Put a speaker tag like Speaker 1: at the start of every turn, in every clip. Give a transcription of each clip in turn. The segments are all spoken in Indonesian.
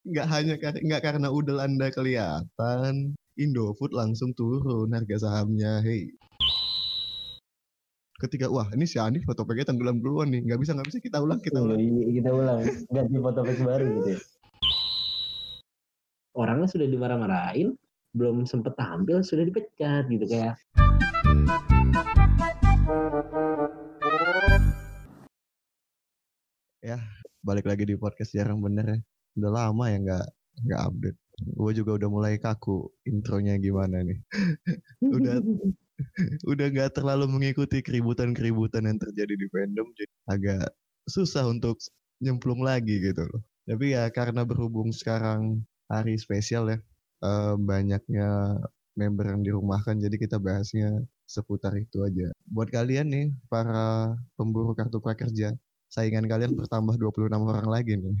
Speaker 1: nggak hanya kar- nggak karena udel anda kelihatan Indofood langsung turun harga sahamnya hei. Ketika wah ini si Andi foto PG tenggelam duluan nih nggak bisa nggak bisa kita ulang kita ulang.
Speaker 2: Iya, kita ulang. Ganti foto face baru gitu ya. orangnya sudah dimarah-marahin belum sempet tampil sudah dipecat gitu kayak.
Speaker 1: Balik lagi di podcast jarang bener ya udah lama ya nggak nggak update. Gue juga udah mulai kaku intronya gimana nih. Udah udah nggak terlalu mengikuti keributan-keributan yang terjadi di fandom jadi agak susah untuk nyemplung lagi gitu loh. Tapi ya karena berhubung sekarang hari spesial ya eh, banyaknya member yang dirumahkan jadi kita bahasnya seputar itu aja. Buat kalian nih para pemburu kartu prakerja saingan kalian bertambah 26 orang lagi nih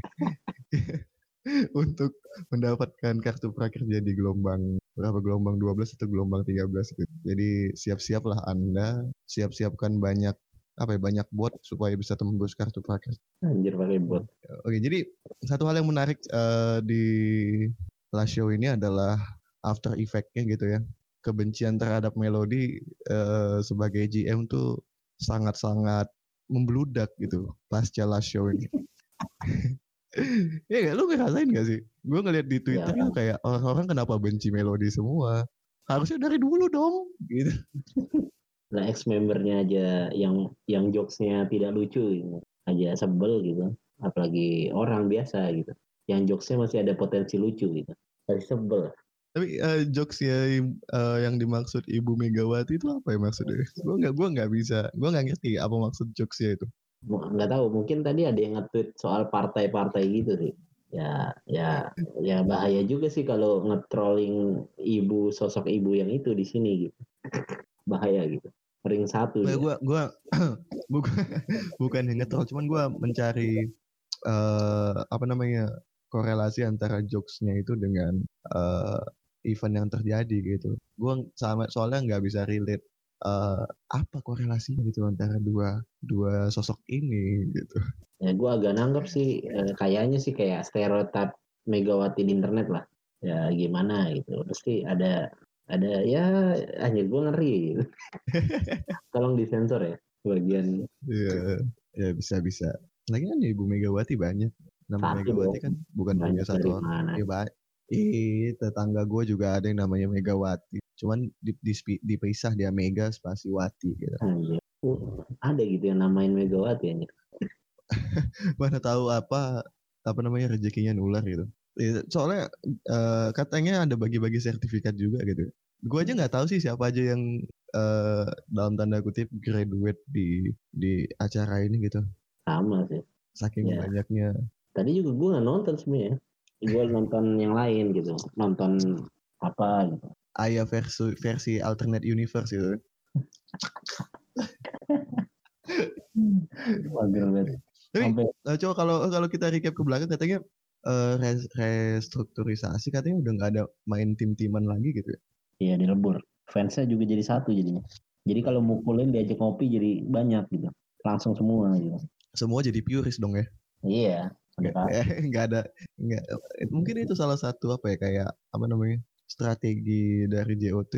Speaker 1: untuk mendapatkan kartu prakerja di gelombang berapa gelombang 12 atau gelombang 13 gitu. Jadi siap-siaplah Anda, siap-siapkan banyak apa ya banyak bot supaya bisa tembus kartu prakerja.
Speaker 2: anjir pakai bot
Speaker 1: Oke, jadi satu hal yang menarik eh, di last show ini adalah after effect-nya gitu ya. Kebencian terhadap Melody eh, sebagai GM tuh sangat-sangat membludak gitu pasca last show ini. Iya gak? Lu ngerasain gak sih? Gue ngeliat di Twitter
Speaker 2: Ya.
Speaker 1: kayak orang-orang kenapa benci Melody semua. Harusnya dari dulu dong. Gitu.
Speaker 2: nah ex membernya aja yang yang jokesnya tidak lucu gitu. aja sebel gitu apalagi orang biasa gitu yang jokesnya masih ada potensi lucu gitu masih sebel
Speaker 1: Tapi eh, jokesnya eh, yang dimaksud Ibu Megawati itu apa ya maksudnya? Gue nggak gua nggak bisa, gue nggak ngerti apa maksud jokesnya itu.
Speaker 2: Nggak tahu mungkin tadi ada yang nge-tweet soal partai-partai gitu sih ya ya ya bahaya juga sih kalau nge-trolling ibu sosok ibu yang itu di sini gitu bahaya gitu ring satu.
Speaker 1: Gue gua bukan bukan yang ngetrol, cuman gue mencari eh apa namanya korelasi antara jokesnya itu dengan event yang terjadi gitu. Gue sama soalnya nggak bisa relate eh, apa korelasinya gitu antara dua dua sosok ini gitu.
Speaker 2: ya gue agak nanggap sih eh, kayaknya sih kayak stereotip Megawati di internet lah ya gimana gitu pasti ada ada ya hanya gue ngeri gitu. tolong disensor ya bagian
Speaker 1: Iya, ya bisa bisa. Lagi kan Ibu Megawati banyak. Nama
Speaker 2: Satu
Speaker 1: Megawati
Speaker 2: dong.
Speaker 1: kan bukan hanya satu orang. Ya, ba- Ih, tetangga gue juga ada yang namanya Megawati. Cuman di, di- dipisah dia Mega spasi Wati gitu.
Speaker 2: Anjir. Uh, ada gitu yang namain Megawati anjir.
Speaker 1: Mana tahu apa apa namanya rezekinya nular gitu. Iya, Soalnya eh, katanya ada bagi-bagi sertifikat juga gitu. Gue aja nggak tahu sih siapa aja yang eh, dalam tanda kutip graduate di di acara ini gitu.
Speaker 2: sama sih
Speaker 1: Saking
Speaker 2: Ya.
Speaker 1: banyaknya
Speaker 2: tadi juga gue nggak nonton sebenarnya gue nonton yang lain gitu nonton apa gitu
Speaker 1: Ayah versi versi alternate universe gitu.
Speaker 2: Banget.
Speaker 1: Tapi
Speaker 2: Sampai
Speaker 1: eh, coba kalau kalau kita recap ke belakang katanya res- restrukturisasi katanya udah nggak ada main tim-timan lagi gitu. ya.
Speaker 2: ya dilebur. Fansnya juga jadi satu jadinya. Jadi kalau mukulin diajak ngopi jadi banyak gitu. Langsung semua gitu.
Speaker 1: Semua jadi puris dong ya.
Speaker 2: Iya. Ada kan?
Speaker 1: Eh, nggak ada nggak mungkin itu salah satu apa ya kayak apa namanya strategi dari JOT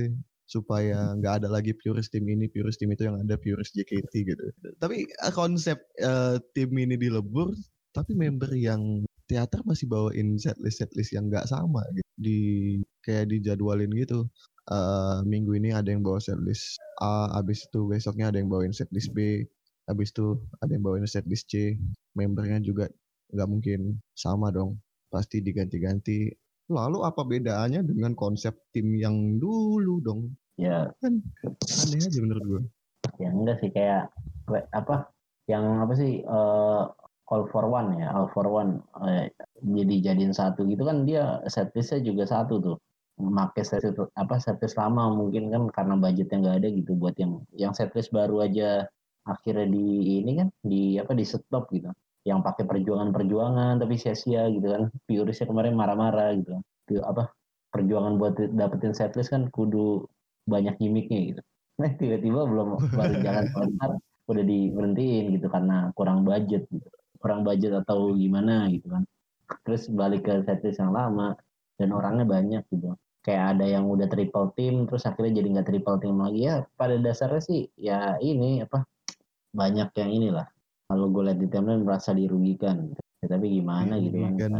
Speaker 1: supaya nggak ada lagi puris tim ini puris tim itu yang ada puris JKT gitu. Tapi eh, konsep eh, tim ini dilebur tapi member yang teater masih bawain setlist setlist yang nggak sama gitu. Di kayak dijadwalin gitu Eh, minggu ini ada yang bawa setlist A abis itu besoknya ada yang bawain setlist B abis itu ada yang bawain setlist C membernya juga nggak mungkin. Sama dong. Pasti diganti-ganti. Lalu apa bedaannya dengan konsep tim yang dulu dong?
Speaker 2: Ya,
Speaker 1: kan aneh aja menurut gue
Speaker 2: ya enggak sih. Kayak apa? Yang apa sih? Eh, all for one ya. All for one. Eh, jadi jadiin satu gitu kan dia setlistnya juga satu tuh. Memakai setlist apa setlist lama mungkin kan karena budgetnya nggak ada gitu buat yang yang setlist baru aja akhirnya di ini kan di apa di stop gitu yang pakai perjuangan-perjuangan tapi sia-sia gitu kan. Purisnya kemarin marah-marah gitu. Itu apa perjuangan buat dapetin setlist kan kudu banyak gimmicknya gitu. Nah tiba-tiba belum baru jalan sebentar udah diberhentiin gitu karena kurang budget gitu. Kurang budget atau gimana gitu kan. Terus balik ke setlist yang lama dan orangnya banyak gitu. Kayak ada yang udah triple team terus akhirnya jadi nggak triple team lagi. Ya pada dasarnya sih ya ini apa banyak yang inilah kalau gue lihat di timeline merasa dirugikan. Ya, tapi gimana gitu kan
Speaker 1: dirugikan,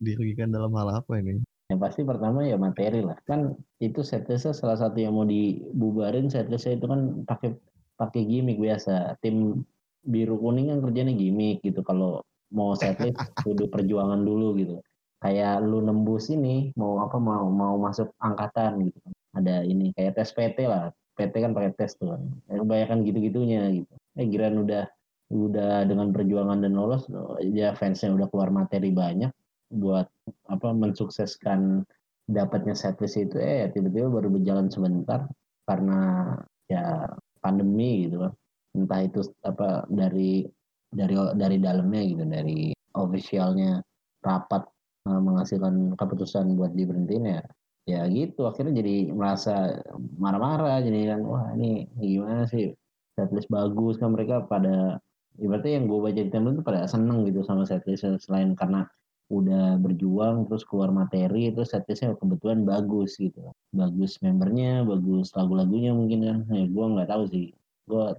Speaker 1: dirugikan dalam hal apa ini?
Speaker 2: Yang pasti pertama ya materi lah. Kan itu setlistnya salah satu yang mau dibubarin setlistnya itu kan pakai pakai gimmick biasa. Tim biru kuning kan kerjanya gimmick gitu. Kalau mau setlist kudu perjuangan dulu gitu. Kayak lu nembus ini mau apa mau mau masuk angkatan gitu. Ada ini kayak tes PT lah. PT kan pakai tes tuh kan. Ya, kebanyakan gitu-gitunya gitu. Eh giran udah udah dengan perjuangan dan lolos ya fansnya udah keluar materi banyak buat apa mensukseskan dapatnya setlist itu. Eh tiba-tiba baru berjalan sebentar karena ya pandemi gitu kan entah itu apa dari dari dari dalamnya gitu dari officialnya rapat uh, menghasilkan keputusan buat diberhentiin ya ya gitu. Akhirnya jadi merasa marah-marah jadi kan wah ini gimana sih? Setlist bagus kan mereka pada ibaratnya yang gue baca di timeline itu pada seneng gitu sama setlist selain karena udah berjuang terus keluar materi terus setlistnya kebetulan bagus gitu. Bagus membernya bagus lagu-lagunya mungkin kan. Ya gue nggak tahu sih. Gue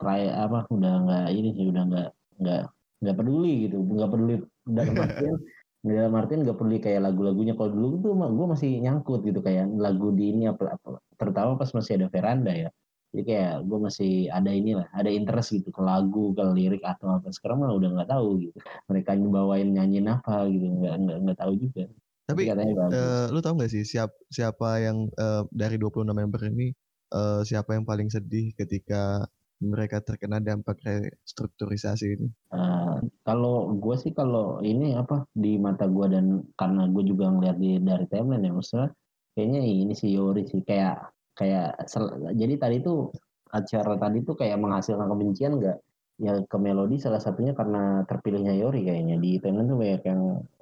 Speaker 2: try apa udah nggak ini sih udah nggak nggak nggak peduli gitu. Nggak peduli. Dalam artian dalam artian nggak peduli kayak lagu-lagunya. Kalau dulu tuh gue masih nyangkut gitu kayak lagu di ini apa, apa terutama pas masih ada veranda ya jadi kayak gue masih ada inilah ada interest gitu ke lagu ke lirik atau apa. Sekarang mah udah nggak tahu gitu mereka bawain nyanyiin apa gitu nggak nggak nggak tahu juga.
Speaker 1: Tapi uh, lu tau gak sih siap, siapa yang uh, dari 26 member ini uh, siapa yang paling sedih ketika mereka terkena dampak restrukturisasi ini?
Speaker 2: Uh, kalau gue sih kalau ini apa di mata gue dan karena gue juga ngeliat di, dari timeline ya maksudnya kayaknya ini sih Yori sih. Kayak kayak jadi tadi tuh acara tadi tuh kayak menghasilkan kebencian nggak ya ke melodi salah satunya karena terpilihnya Yori kayaknya di timeline tuh banyak yang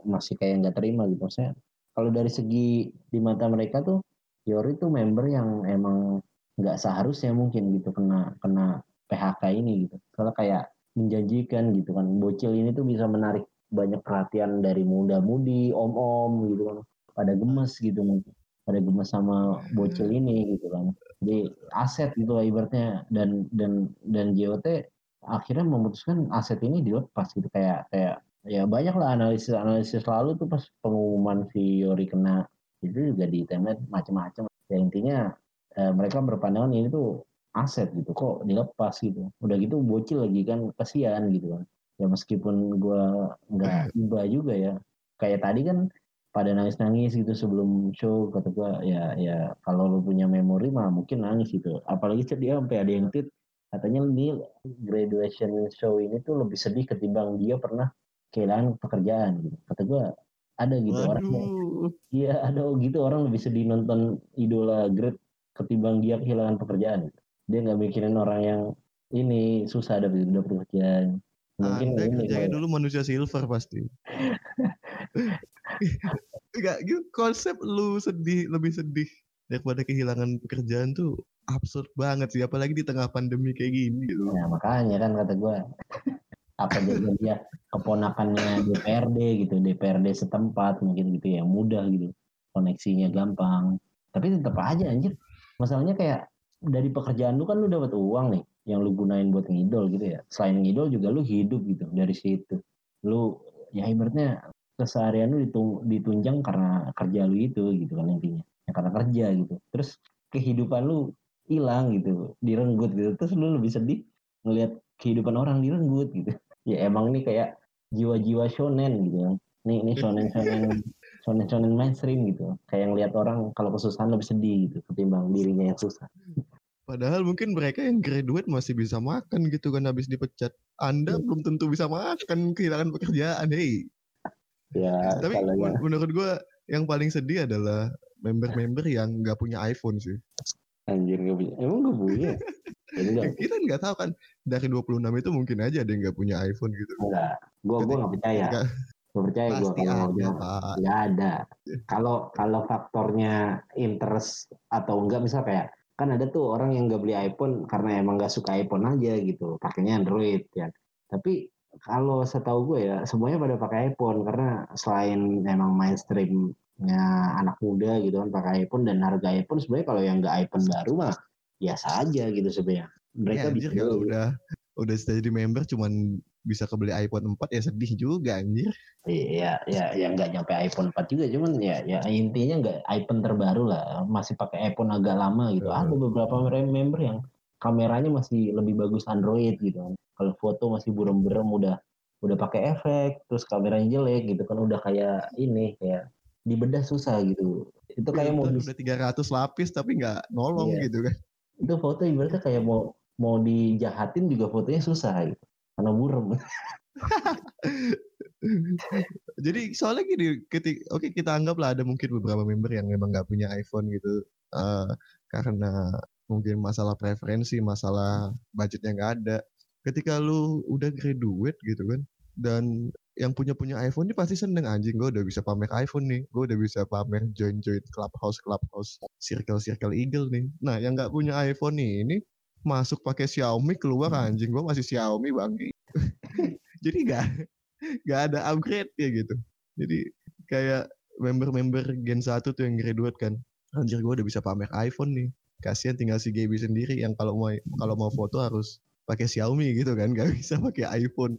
Speaker 2: masih kayak nggak terima gitu maksudnya kalau dari segi di mata mereka tuh Yori tuh member yang emang nggak seharusnya mungkin gitu kena kena PHK ini gitu. Soalnya kayak menjanjikan gitu kan. Bocil ini tuh bisa menarik banyak perhatian dari muda-mudi, om-om gitu kan. Pada gemes gitu mungkin. Pada gemes sama bocil ini gitu kan. Jadi aset gitu lah ibaratnya. Dan dan dan JOT akhirnya memutuskan aset ini dilepas gitu. Kayak kayak ya banyak lah analisis analisis lalu tuh pas pengumuman si Yori kena. Itu juga di internet macam-macam. Ya intinya eh, mereka berpandangan ini tuh aset gitu. Kok dilepas gitu? Udah gitu bocil lagi kan kasihan gitu kan. Ya meskipun gue nggak iba juga ya. Kayak tadi kan pada nangis-nangis gitu sebelum show. Kata gue ya ya kalau lu punya memori mah mungkin nangis gitu. Apalagi dia sampai ada yang tweet katanya ini graduation show ini tuh lebih sedih ketimbang dia pernah kehilangan pekerjaan gitu. Kata gue ada gitu Waduh. orang iya ada gitu orang lebih sedih nonton idola great ketimbang dia kehilangan pekerjaan gitu. Dia nggak mikirin orang yang ini susah dapat dapat pekerjaan
Speaker 1: mungkin ini kayak dulu manusia silver pasti. Enggak, gitu konsep lu sedih lebih sedih daripada kehilangan pekerjaan tuh absurd banget sih apalagi di tengah pandemi kayak gini gitu.
Speaker 2: Ya makanya kan kata gue apa jadi dia keponakannya DPRD gitu DPRD setempat mungkin gitu ya mudah gitu koneksinya gampang. Tapi tetap aja anjir masalahnya kayak dari pekerjaan lu kan lu dapat uang nih yang lu gunain buat ngidol gitu ya. Selain ngidol juga lu hidup gitu dari situ. Lu ya ibaratnya keseharian lu ditunjang karena kerja lu itu gitu kan intinya. Ya, karena kerja gitu. Terus kehidupan lu hilang gitu, direnggut gitu. Terus lu lebih sedih ngelihat kehidupan orang direnggut gitu. Ya emang nih kayak jiwa-jiwa shonen gitu kan. Nih ini shonen-shonen shonen-shonen mainstream gitu. Kayak ngelihat orang kalau kesusahan lebih sedih gitu ketimbang dirinya yang susah.
Speaker 1: Padahal mungkin mereka yang graduate masih bisa makan gitu kan habis dipecat. Anda hmm. belum tentu bisa makan kehilangan pekerjaan, hei. Ya, Tapi ya. menurut gue yang paling sedih adalah member-member yang nggak punya iPhone sih.
Speaker 2: Anjir nggak punya, emang nggak punya?
Speaker 1: ya, kita nggak tahu kan dari 26 itu mungkin aja ada yang nggak punya iPhone gitu.
Speaker 2: Enggak, gue gue nggak percaya. Gue percaya gue kalau nggak ada. Kalau kalau faktornya interest atau enggak misal kayak kan ada tuh orang yang nggak beli iPhone karena emang nggak suka iPhone aja gitu pakainya Android ya. Tapi kalau setahu gue ya semuanya pada pakai iPhone karena selain emang mainstreamnya anak muda gitu kan pakai iPhone dan harga iPhone sebenarnya kalau yang nggak iPhone baru mah biasa aja gitu sebenarnya. Mereka
Speaker 1: ya,
Speaker 2: bisa
Speaker 1: udah udah jadi member cuman bisa kebeli iPhone 4 ya sedih juga anjir.
Speaker 2: Iya, ya, ya nggak nyampe iPhone 4 juga, cuman ya, ya intinya nggak iPhone terbaru lah, masih pakai iPhone agak lama gitu. Uh. Ada beberapa member yang kameranya masih lebih bagus Android gitu kan. Kalau foto masih burem-burem udah udah pakai efek, terus kameranya jelek gitu kan udah kayak ini kayak dibedah susah gitu. Itu kayak
Speaker 1: mau udah 300 lapis tapi nggak nolong iya. gitu kan.
Speaker 2: Itu foto ibaratnya kayak mau mau dijahatin juga fotonya susah gitu karena burem.
Speaker 1: Jadi soalnya gini, ketik, oke kita anggaplah ada mungkin beberapa member yang memang nggak punya iPhone gitu, uh, karena mungkin masalah preferensi, masalah budgetnya nggak ada. Ketika lu udah graduate gitu kan, dan yang punya punya iPhone ini pasti seneng anjing gue udah bisa pamer iPhone nih, gue udah bisa pamer join join clubhouse clubhouse circle circle eagle nih. Nah yang nggak punya iPhone nih ini masuk pakai Xiaomi keluar anjing gue masih Xiaomi bang. Jadi nggak nggak ada upgrade ya gitu. Jadi kayak member-member Gen 1 tuh yang graduate kan. Anjir gue udah bisa pamer iPhone nih kasihan tinggal si Gaby sendiri yang kalau mau kalau mau foto harus pakai Xiaomi gitu kan gak bisa pakai iPhone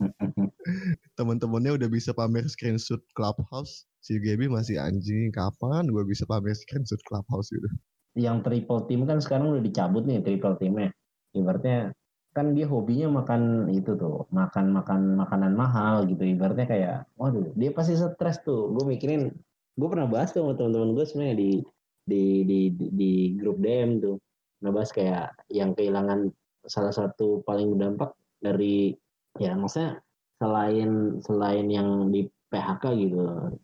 Speaker 1: teman-temannya udah bisa pamer screenshot Clubhouse si Gaby masih anjing kapan gue bisa pamer screenshot Clubhouse gitu
Speaker 2: yang triple team kan sekarang udah dicabut nih triple teamnya ibaratnya kan dia hobinya makan itu tuh makan makan makanan mahal gitu. Ibaratnya kayak waduh dia pasti stres tuh. Gue mikirin gue pernah bahas tuh sama teman-teman gue sebenarnya di di di di, di grup DM tuh. Ngebahas kayak yang kehilangan salah satu paling berdampak dari ya maksudnya selain selain yang di PHK gitu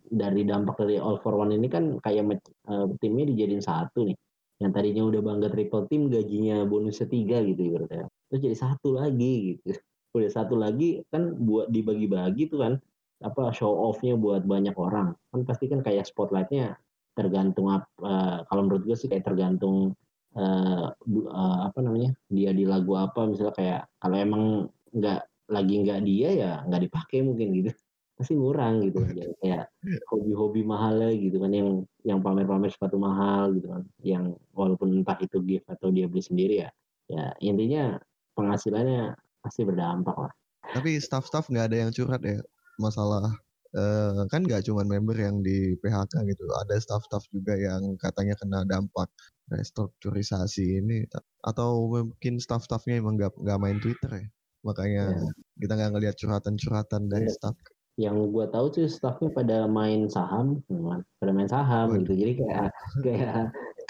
Speaker 2: dari dampak dari all for one ini kan kayak uh, timnya dijadiin satu nih yang tadinya udah bangga triple team gajinya bonusnya tiga gitu ibaratnya. Terus jadi satu lagi gitu. Udah satu lagi kan buat dibagi-bagi tuh kan apa show offnya buat banyak orang. Kan pasti kan kayak spotlightnya tergantung uh, kalau menurut gue sih kayak tergantung uh, uh, apa namanya dia di lagu apa. Misalnya kayak kalau emang nggak lagi nggak dia ya nggak dipakai mungkin gitu pasti ngurang gitu kan kayak hobi-hobi mahal gitu kan yang yang pamer-pamer sepatu mahal gitu kan yang walaupun entah itu gift atau dia beli sendiri ya ya intinya penghasilannya pasti berdampak lah
Speaker 1: tapi staff-staff nggak ada yang curhat ya masalah uh, kan nggak cuma member yang di PHK gitu, ada staff-staff juga yang katanya kena dampak restrukturisasi ini atau mungkin staff-staffnya emang nggak nggak main Twitter ya, makanya ya. kita nggak ngelihat curhatan-curhatan dari ya. staff.
Speaker 2: Yang gue tahu sih staffnya pada main saham, pada main saham Waduh. gitu, jadi kayak kayak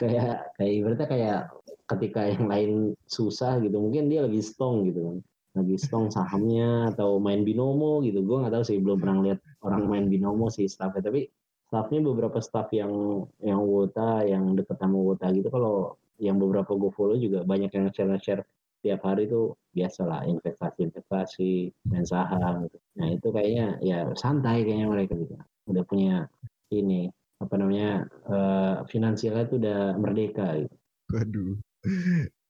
Speaker 2: kayak kayak ibaratnya kayak ketika yang lain susah gitu, mungkin dia lagi strong gitu kan. Lagi strong sahamnya atau main binomo gitu. Gue nggak tahu sih belum pernah lihat orang main binomo sih staffnya. Tapi staffnya beberapa staff yang yang wota yang deket sama wota gitu kalau yang beberapa gue follow juga banyak yang share share tiap hari itu biasa lah investasi investasi main saham gitu. nah itu kayaknya ya santai kayaknya mereka gitu udah punya ini apa namanya uh, finansialnya tuh udah merdeka gitu.
Speaker 1: Waduh,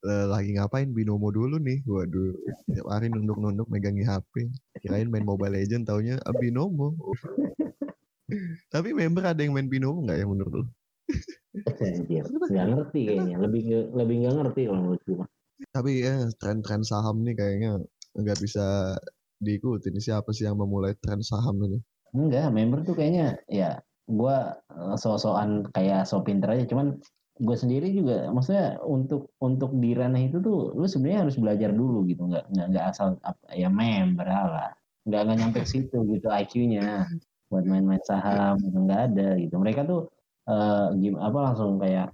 Speaker 1: lagi ngapain? Binomo dulu nih. Waduh. Tiap hari nunduk-nunduk megangi HP kirain main Mobile Legend taunya ah, binomo. Tapi member ada yang main binomo nggak ya menurut lu?
Speaker 2: Nggak ngerti kayaknya. Lebih lebih nggak ngerti kalau menurut gue
Speaker 1: tapi ya tren-tren saham nih kayaknya nggak bisa diikuti ini siapa sih yang memulai tren saham ini?
Speaker 2: Enggak member tuh kayaknya ya gue eh, so-soan kayak so pinter aja. Cuman gue sendiri juga maksudnya untuk untuk di ranah itu tuh lu sebenarnya harus belajar dulu gitu. Nggak nggak nggak asal ya member lah nggak nggak nyampe situ gitu IQ-nya buat main-main saham gitu nggak ada gitu. Mereka tuh uh, gim apa langsung kayak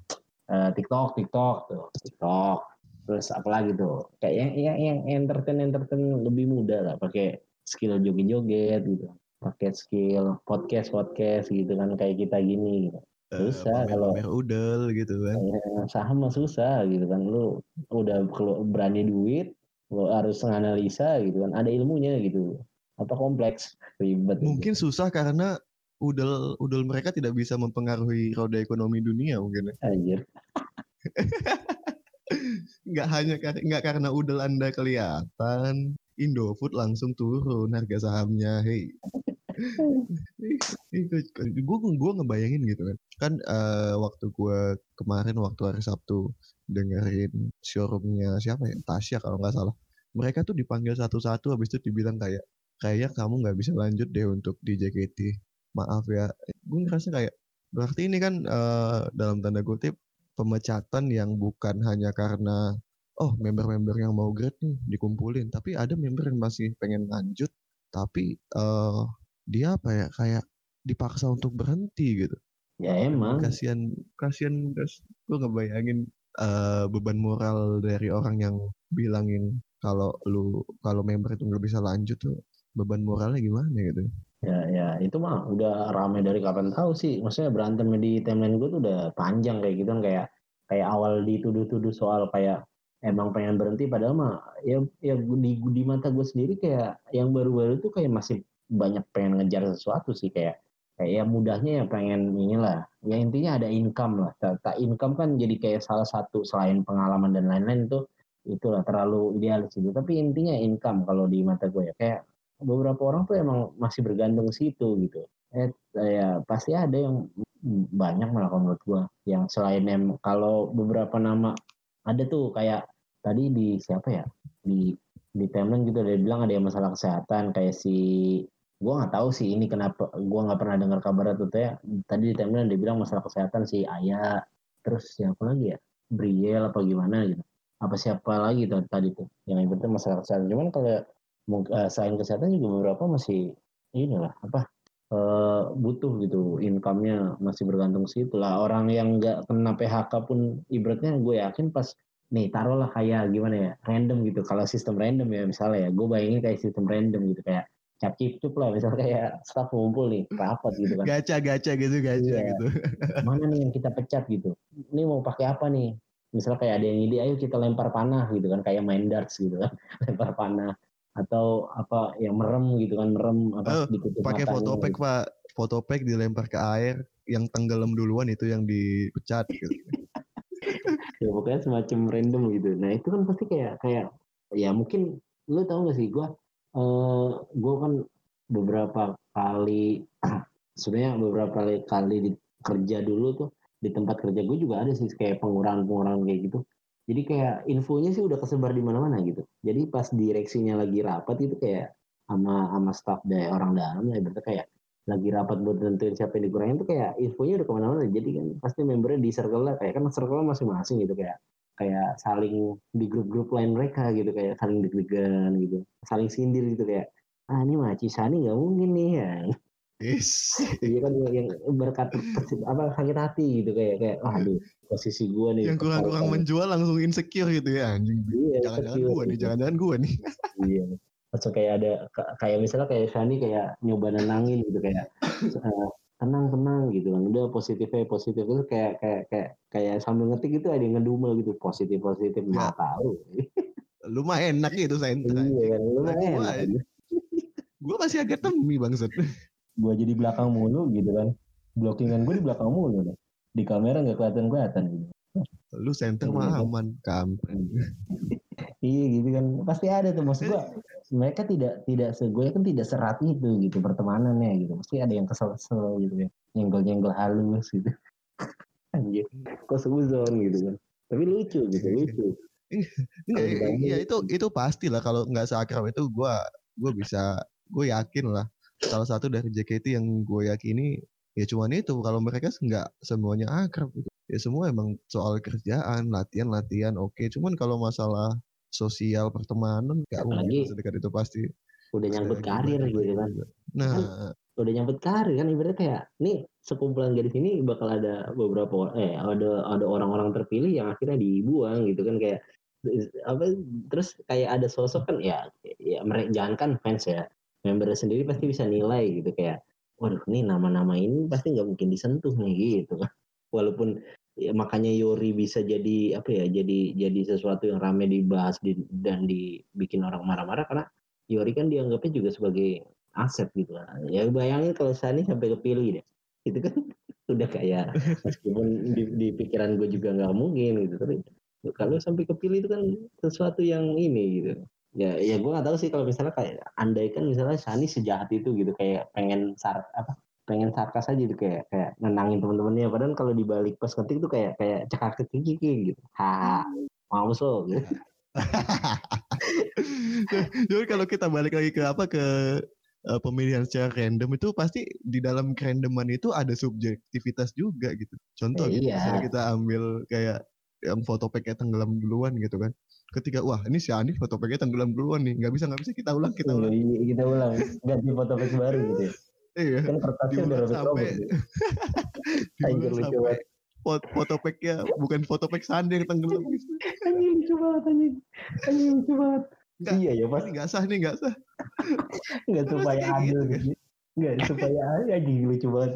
Speaker 2: uh, TikTok TikTok tuh TikTok terus apalagi tuh kayak yang yang yang entertain entertain lebih muda lah pakai skill joget-joget gitu. Pakai skill podcast podcast gitu kan kayak kita gini gitu. Susah
Speaker 1: uh, kalau udel gitu kan.
Speaker 2: Ya, saham mah susah gitu kan. Lu udah kalau berani duit lu harus menganalisa gitu kan. Ada ilmunya gitu. Apa kompleks? Ribet.
Speaker 1: Mungkin gitu. susah karena udel udel mereka tidak bisa mempengaruhi roda ekonomi dunia mungkin
Speaker 2: ya. anjir
Speaker 1: nggak hanya nggak karena udel anda kelihatan Indofood langsung turun harga sahamnya hey gue gue ngebayangin gitu kan. Kan uh, waktu gue kemarin waktu hari Sabtu dengerin showroomnya siapa ya? Tasya kalau nggak salah. Mereka tuh dipanggil satu-satu habis itu dibilang kayak kayaknya kamu nggak bisa lanjut deh untuk di JKT maaf ya. Gue ngerasa kayak berarti ini kan uh, dalam tanda kutip pemecatan yang bukan hanya karena oh member-member yang mau grade nih dikumpulin. Tapi ada member yang masih pengen lanjut tapi uh, dia apa ya kayak dipaksa untuk berhenti gitu.
Speaker 2: Ya emang.
Speaker 1: kasihan kasihan gue ngebayangin uh, beban moral dari orang yang bilangin kalau lu kalau member itu nggak bisa lanjut tuh beban moralnya gimana gitu
Speaker 2: ya ya itu mah udah ramai dari kapan tahu sih. Maksudnya berantem di timeline gue tuh udah panjang kayak gitu kan kayak kayak awal dituduh-tuduh soal kayak emang pengen berhenti padahal mah ya ya di di mata gue sendiri kayak yang baru-baru tuh kayak masih banyak pengen ngejar sesuatu sih kayak kayak ya mudahnya ya pengen inilah. Ya intinya ada income lah. Tak income kan jadi kayak salah satu selain pengalaman dan lain-lain itu itulah terlalu idealis itu tapi intinya income kalau di mata gue ya. Kayak beberapa orang tuh emang masih bergantung situ gitu. Eh ya pasti ada yang banyak malah kalau menurut gue yang selain em kalau beberapa nama ada tuh kayak tadi di siapa ya? Di di timeline gitu dia bilang ada yang masalah kesehatan kayak si gue nggak tahu sih ini kenapa gue nggak pernah dengar kabar itu ya. Tadi di timeline dia bilang masalah kesehatan si Ayah terus siapa lagi ya? Briel apa gimana gitu. Apa siapa lagi tuh, tadi tuh yang itu masalah kesehatan. Cuman kalau selain kesehatan juga beberapa masih inilah apa uh, butuh gitu income-nya masih bergantung situ lah. Orang yang nggak kena PHK pun ibaratnya gue yakin pas nih taruhlah kayak gimana ya random gitu. Kalau sistem random ya misalnya ya gue bayangin kayak sistem random gitu kayak cap cip lah misalnya kayak staff ngumpul nih rapat gitu kan.
Speaker 1: Gacha gacha gitu gacha iya. gitu.
Speaker 2: Mana nih yang kita pecat gitu? Ini mau pakai apa nih? Misalnya kayak ada yang ide ayo kita lempar panah gitu kan kayak main darts gitu kan. Lempar panah atau apa yang merem gitu kan merem apa
Speaker 1: oh, pakai pack gitu. pak pack dilempar ke air yang tenggelam duluan itu yang dipecat gitu
Speaker 2: ya pokoknya semacam random gitu nah itu kan pasti kayak kayak ya mungkin lu tau gak sih gue uh, gue kan beberapa kali sebenarnya beberapa kali, kali di kerja dulu tuh di tempat kerja gue juga ada sih kayak pengurangan-pengurangan kayak gitu. Jadi kayak infonya sih udah kesebar di mana-mana gitu. Jadi pas direksinya lagi rapat itu kayak sama sama staff dari orang dalam ya berarti kayak lagi rapat buat tentuin siapa yang dikurangin tuh kayak infonya udah ke mana-mana. Jadi kan pasti membernya di circle lah kayak kan circle masing-masing gitu kayak kayak saling di grup-grup lain mereka gitu kayak saling deg-degan gitu saling sindir gitu kayak ah ini mah Cisani nggak mungkin nih ya Yes. Iya kan yang berkat apa sakit hati gitu kayak kayak wah aduh posisi gua nih.
Speaker 1: Yang kurang-kurang menjual langsung insecure gitu ya anjing. Iya, jangan-jangan gua nih, jangan-jangan gua nih.
Speaker 2: iya. Langsung kayak ada kayak misalnya kayak Shani kayak nyoba nenangin gitu kayak uh, tenang tenang gitu kan udah positifnya positif itu kayak kayak kayak kayak sambil ngetik itu ada yang ngedumel gitu positif positif nggak ya. tahu
Speaker 1: lu mah enak gitu saya
Speaker 2: iya kan lu mah enak
Speaker 1: gue masih agak temi bangset
Speaker 2: gue jadi belakang mulu gitu kan. Blockingan gue di belakang mulu deh. di kamera nggak kelihatan kelihatan gitu.
Speaker 1: Lu center mah iya, kan? aman kampret.
Speaker 2: Iya gitu kan. Pasti ada tuh maksud gue mereka tidak tidak segue kan tidak serat itu gitu pertemanannya gitu. Pasti ada yang kesel-kesel gitu ya nyenggol-nyenggol halus gitu. Anjir kok suzon gitu kan. Tapi lucu gitu lucu.
Speaker 1: Iya itu itu pasti lah kalau nggak seakrab itu gue gue bisa gue yakin lah salah satu dari JKT yang gue yakini ya cuman itu kalau mereka nggak semuanya akrab gitu. Ya semua emang soal kerjaan latihan latihan oke. Okay. cuman kalau masalah sosial pertemanan gak mungkin sedekat itu pasti
Speaker 2: udah nyambut karir gitu kan.
Speaker 1: nah kan,
Speaker 2: udah nyambut karir kan ibaratnya kayak nih sekumpulan gadis ini bakal ada beberapa eh ada ada orang-orang terpilih yang akhirnya dibuang gitu kan kayak apa terus kayak ada sosok kan ya ya mereka jangan kan fans ya member sendiri pasti bisa nilai gitu kayak waduh nih nama-nama ini pasti nggak mungkin disentuh nih gitu kan. Walaupun ya, makanya Yori bisa jadi apa ya jadi jadi sesuatu yang ramai dibahas di, dan dibikin orang marah-marah karena Yori kan dianggapnya juga sebagai aset gitu ya bayangin kalau Sani sampai kepilih deh. Itu kan. Udah kayak meskipun di, di pikiran gue juga nggak mungkin gitu tapi kalau sampai kepilih itu kan sesuatu yang ini gitu ya ya gue nggak tahu sih kalau misalnya kayak andai kan misalnya Shani sejahat itu gitu kayak pengen sar apa pengen sarkas aja gitu kayak kayak nenangin teman-temannya padahal kalau dibalik pas ketik tuh kayak kayak cekak cekik gitu. Ha mau so gitu
Speaker 1: jadi kalau kita balik lagi ke apa ke uh, pemilihan secara random itu pasti di dalam kerandoman itu ada subjektivitas juga gitu. Contoh
Speaker 2: Eh,
Speaker 1: gitu,
Speaker 2: iya.
Speaker 1: misalnya kita ambil kayak yang foto packnya tenggelam duluan gitu kan ketika wah ini si Ani foto packnya tenggelam duluan nih. Nggak bisa nggak bisa kita ulang kita ulang.
Speaker 2: Iya, kita ulang. Ganti foto fix baru gitu ya.
Speaker 1: iya.
Speaker 2: Kan kertasnya udah robek
Speaker 1: sampai
Speaker 2: robek gitu.
Speaker 1: Diulang sampai foto, packnya bukan foto pack Sandi yang tenggelam. Gitu.
Speaker 2: anjing lucu banget anjing anjing lucu banget.
Speaker 1: Nggak,
Speaker 2: iya ya pas
Speaker 1: ini nggak sah nih nggak sah.
Speaker 2: Nggak
Speaker 1: Kan
Speaker 2: supaya
Speaker 1: masih kayak
Speaker 2: adil
Speaker 1: gitu,
Speaker 2: gitu nggak supaya anjing lucu banget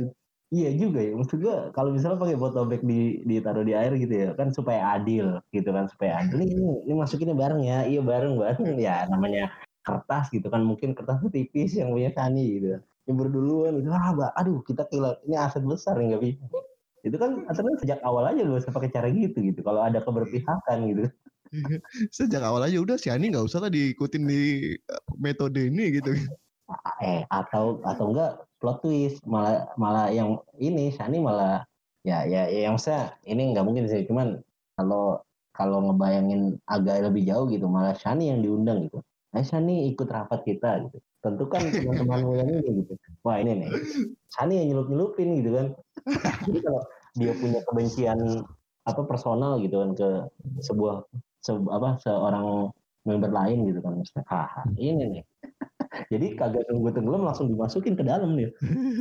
Speaker 2: iya juga ya maksud gua kalau misalnya pakai botol bag di ditaruh di air gitu ya kan supaya adil gitu kan supaya adil. Ini, ini, masukinnya bareng ya iya bareng bareng. Ya namanya kertas gitu kan mungkin kertasnya tipis yang punya Sani gitu. Yang berduluan itu ah bah, aduh kita kehilangan ini aset besar nggak bisa. Itu kan aturan sejak awal aja lu usah pakai cara gitu gitu kalau ada keberpihakan gitu.
Speaker 1: Sejak awal aja udah si Ani nggak usah lah diikutin di uh, metode ini gitu
Speaker 2: eh atau atau enggak plot twist. Malah malah yang ini Shani malah ya ya, ya yang saya ini nggak mungkin sih. Cuman kalau kalau ngebayangin agak lebih jauh gitu malah Shani yang diundang gitu. Eh Shani ikut rapat kita gitu. Tentu kan teman-temanmu yang ini gitu. Wah ini nih. Shani yang nyelup nyelupin gitu kan. Jadi kalau dia punya kebencian apa personal gitu kan ke sebuah se- apa seorang member lain gitu kan. Haha ini nih jadi kagak tunggu tenggelam langsung dimasukin ke dalam nih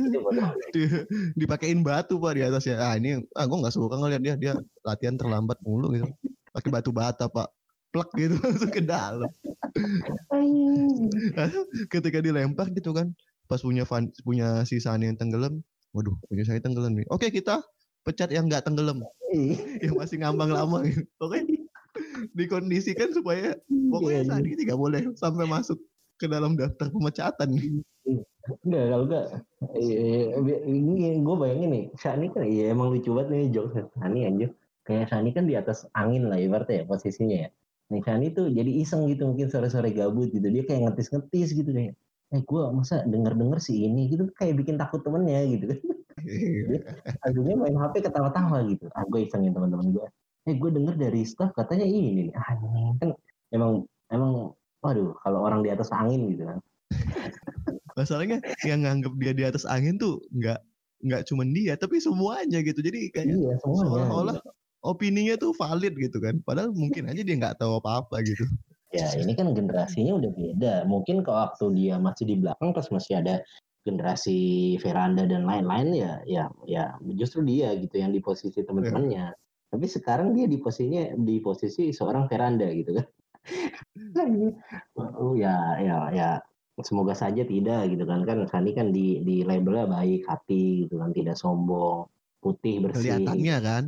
Speaker 2: Itu bodoh.
Speaker 1: Di- dipakein batu pak di atasnya. Ah ini ah gue nggak suka ngeliat dia. Dia latihan terlambat mulu gitu. Pakai batu bata pak. Plek gitu langsung ke dalam. Ketika dilempar gitu kan pas punya Van, punya si Sani yang tenggelam waduh punya saya tenggelam nih. Oke kita pecat yang nggak tenggelam.
Speaker 2: Iya.
Speaker 1: yang masih ngambang lama gitu. Oke. Dikondisikan supaya pokoknya
Speaker 2: Iya, iya.
Speaker 1: Sani tidak boleh sampai masuk ke dalam daftar pemecatan
Speaker 2: Enggak, kalau enggak eh, ini gue bayangin nih, Shani kan iya emang lucu banget nih jokes Shani anjir. Kayak Shani kan di atas angin lah ibaratnya ya posisinya ya. Nih Shani tuh jadi iseng gitu mungkin sore-sore gabut gitu. Dia kayak ngetis-ngetis gitu kayak eh gue masa denger-denger si ini gitu kayak bikin takut temennya gitu kan. Akhirnya main HP ketawa-tawa gitu. Ah gue isengin teman-teman gue. Eh gue denger dari staff katanya ini nih. Ah ini kan emang emang waduh kalau orang di atas angin gitu kan.
Speaker 1: masalahnya yang nganggap dia di atas angin tuh nggak nggak cuman dia tapi semuanya gitu jadi kayak
Speaker 2: Iya
Speaker 1: seolah-olah opininya tuh valid gitu kan padahal mungkin aja dia nggak tahu apa-apa gitu
Speaker 2: Ya ini kan generasinya udah beda. Mungkin kalau waktu dia masih di belakang pas masih ada generasi veranda dan lain-lain ya ya ya justru dia gitu yang di posisi teman-temannya. Tapi sekarang dia di posisinya di posisi seorang veranda gitu kan. Oh ya ya ya. Semoga saja tidak gitu kan. Kan Sani kan di di labelnya baik hati gitu kan. Tidak sombong putih bersih.
Speaker 1: Kelihatannya kan.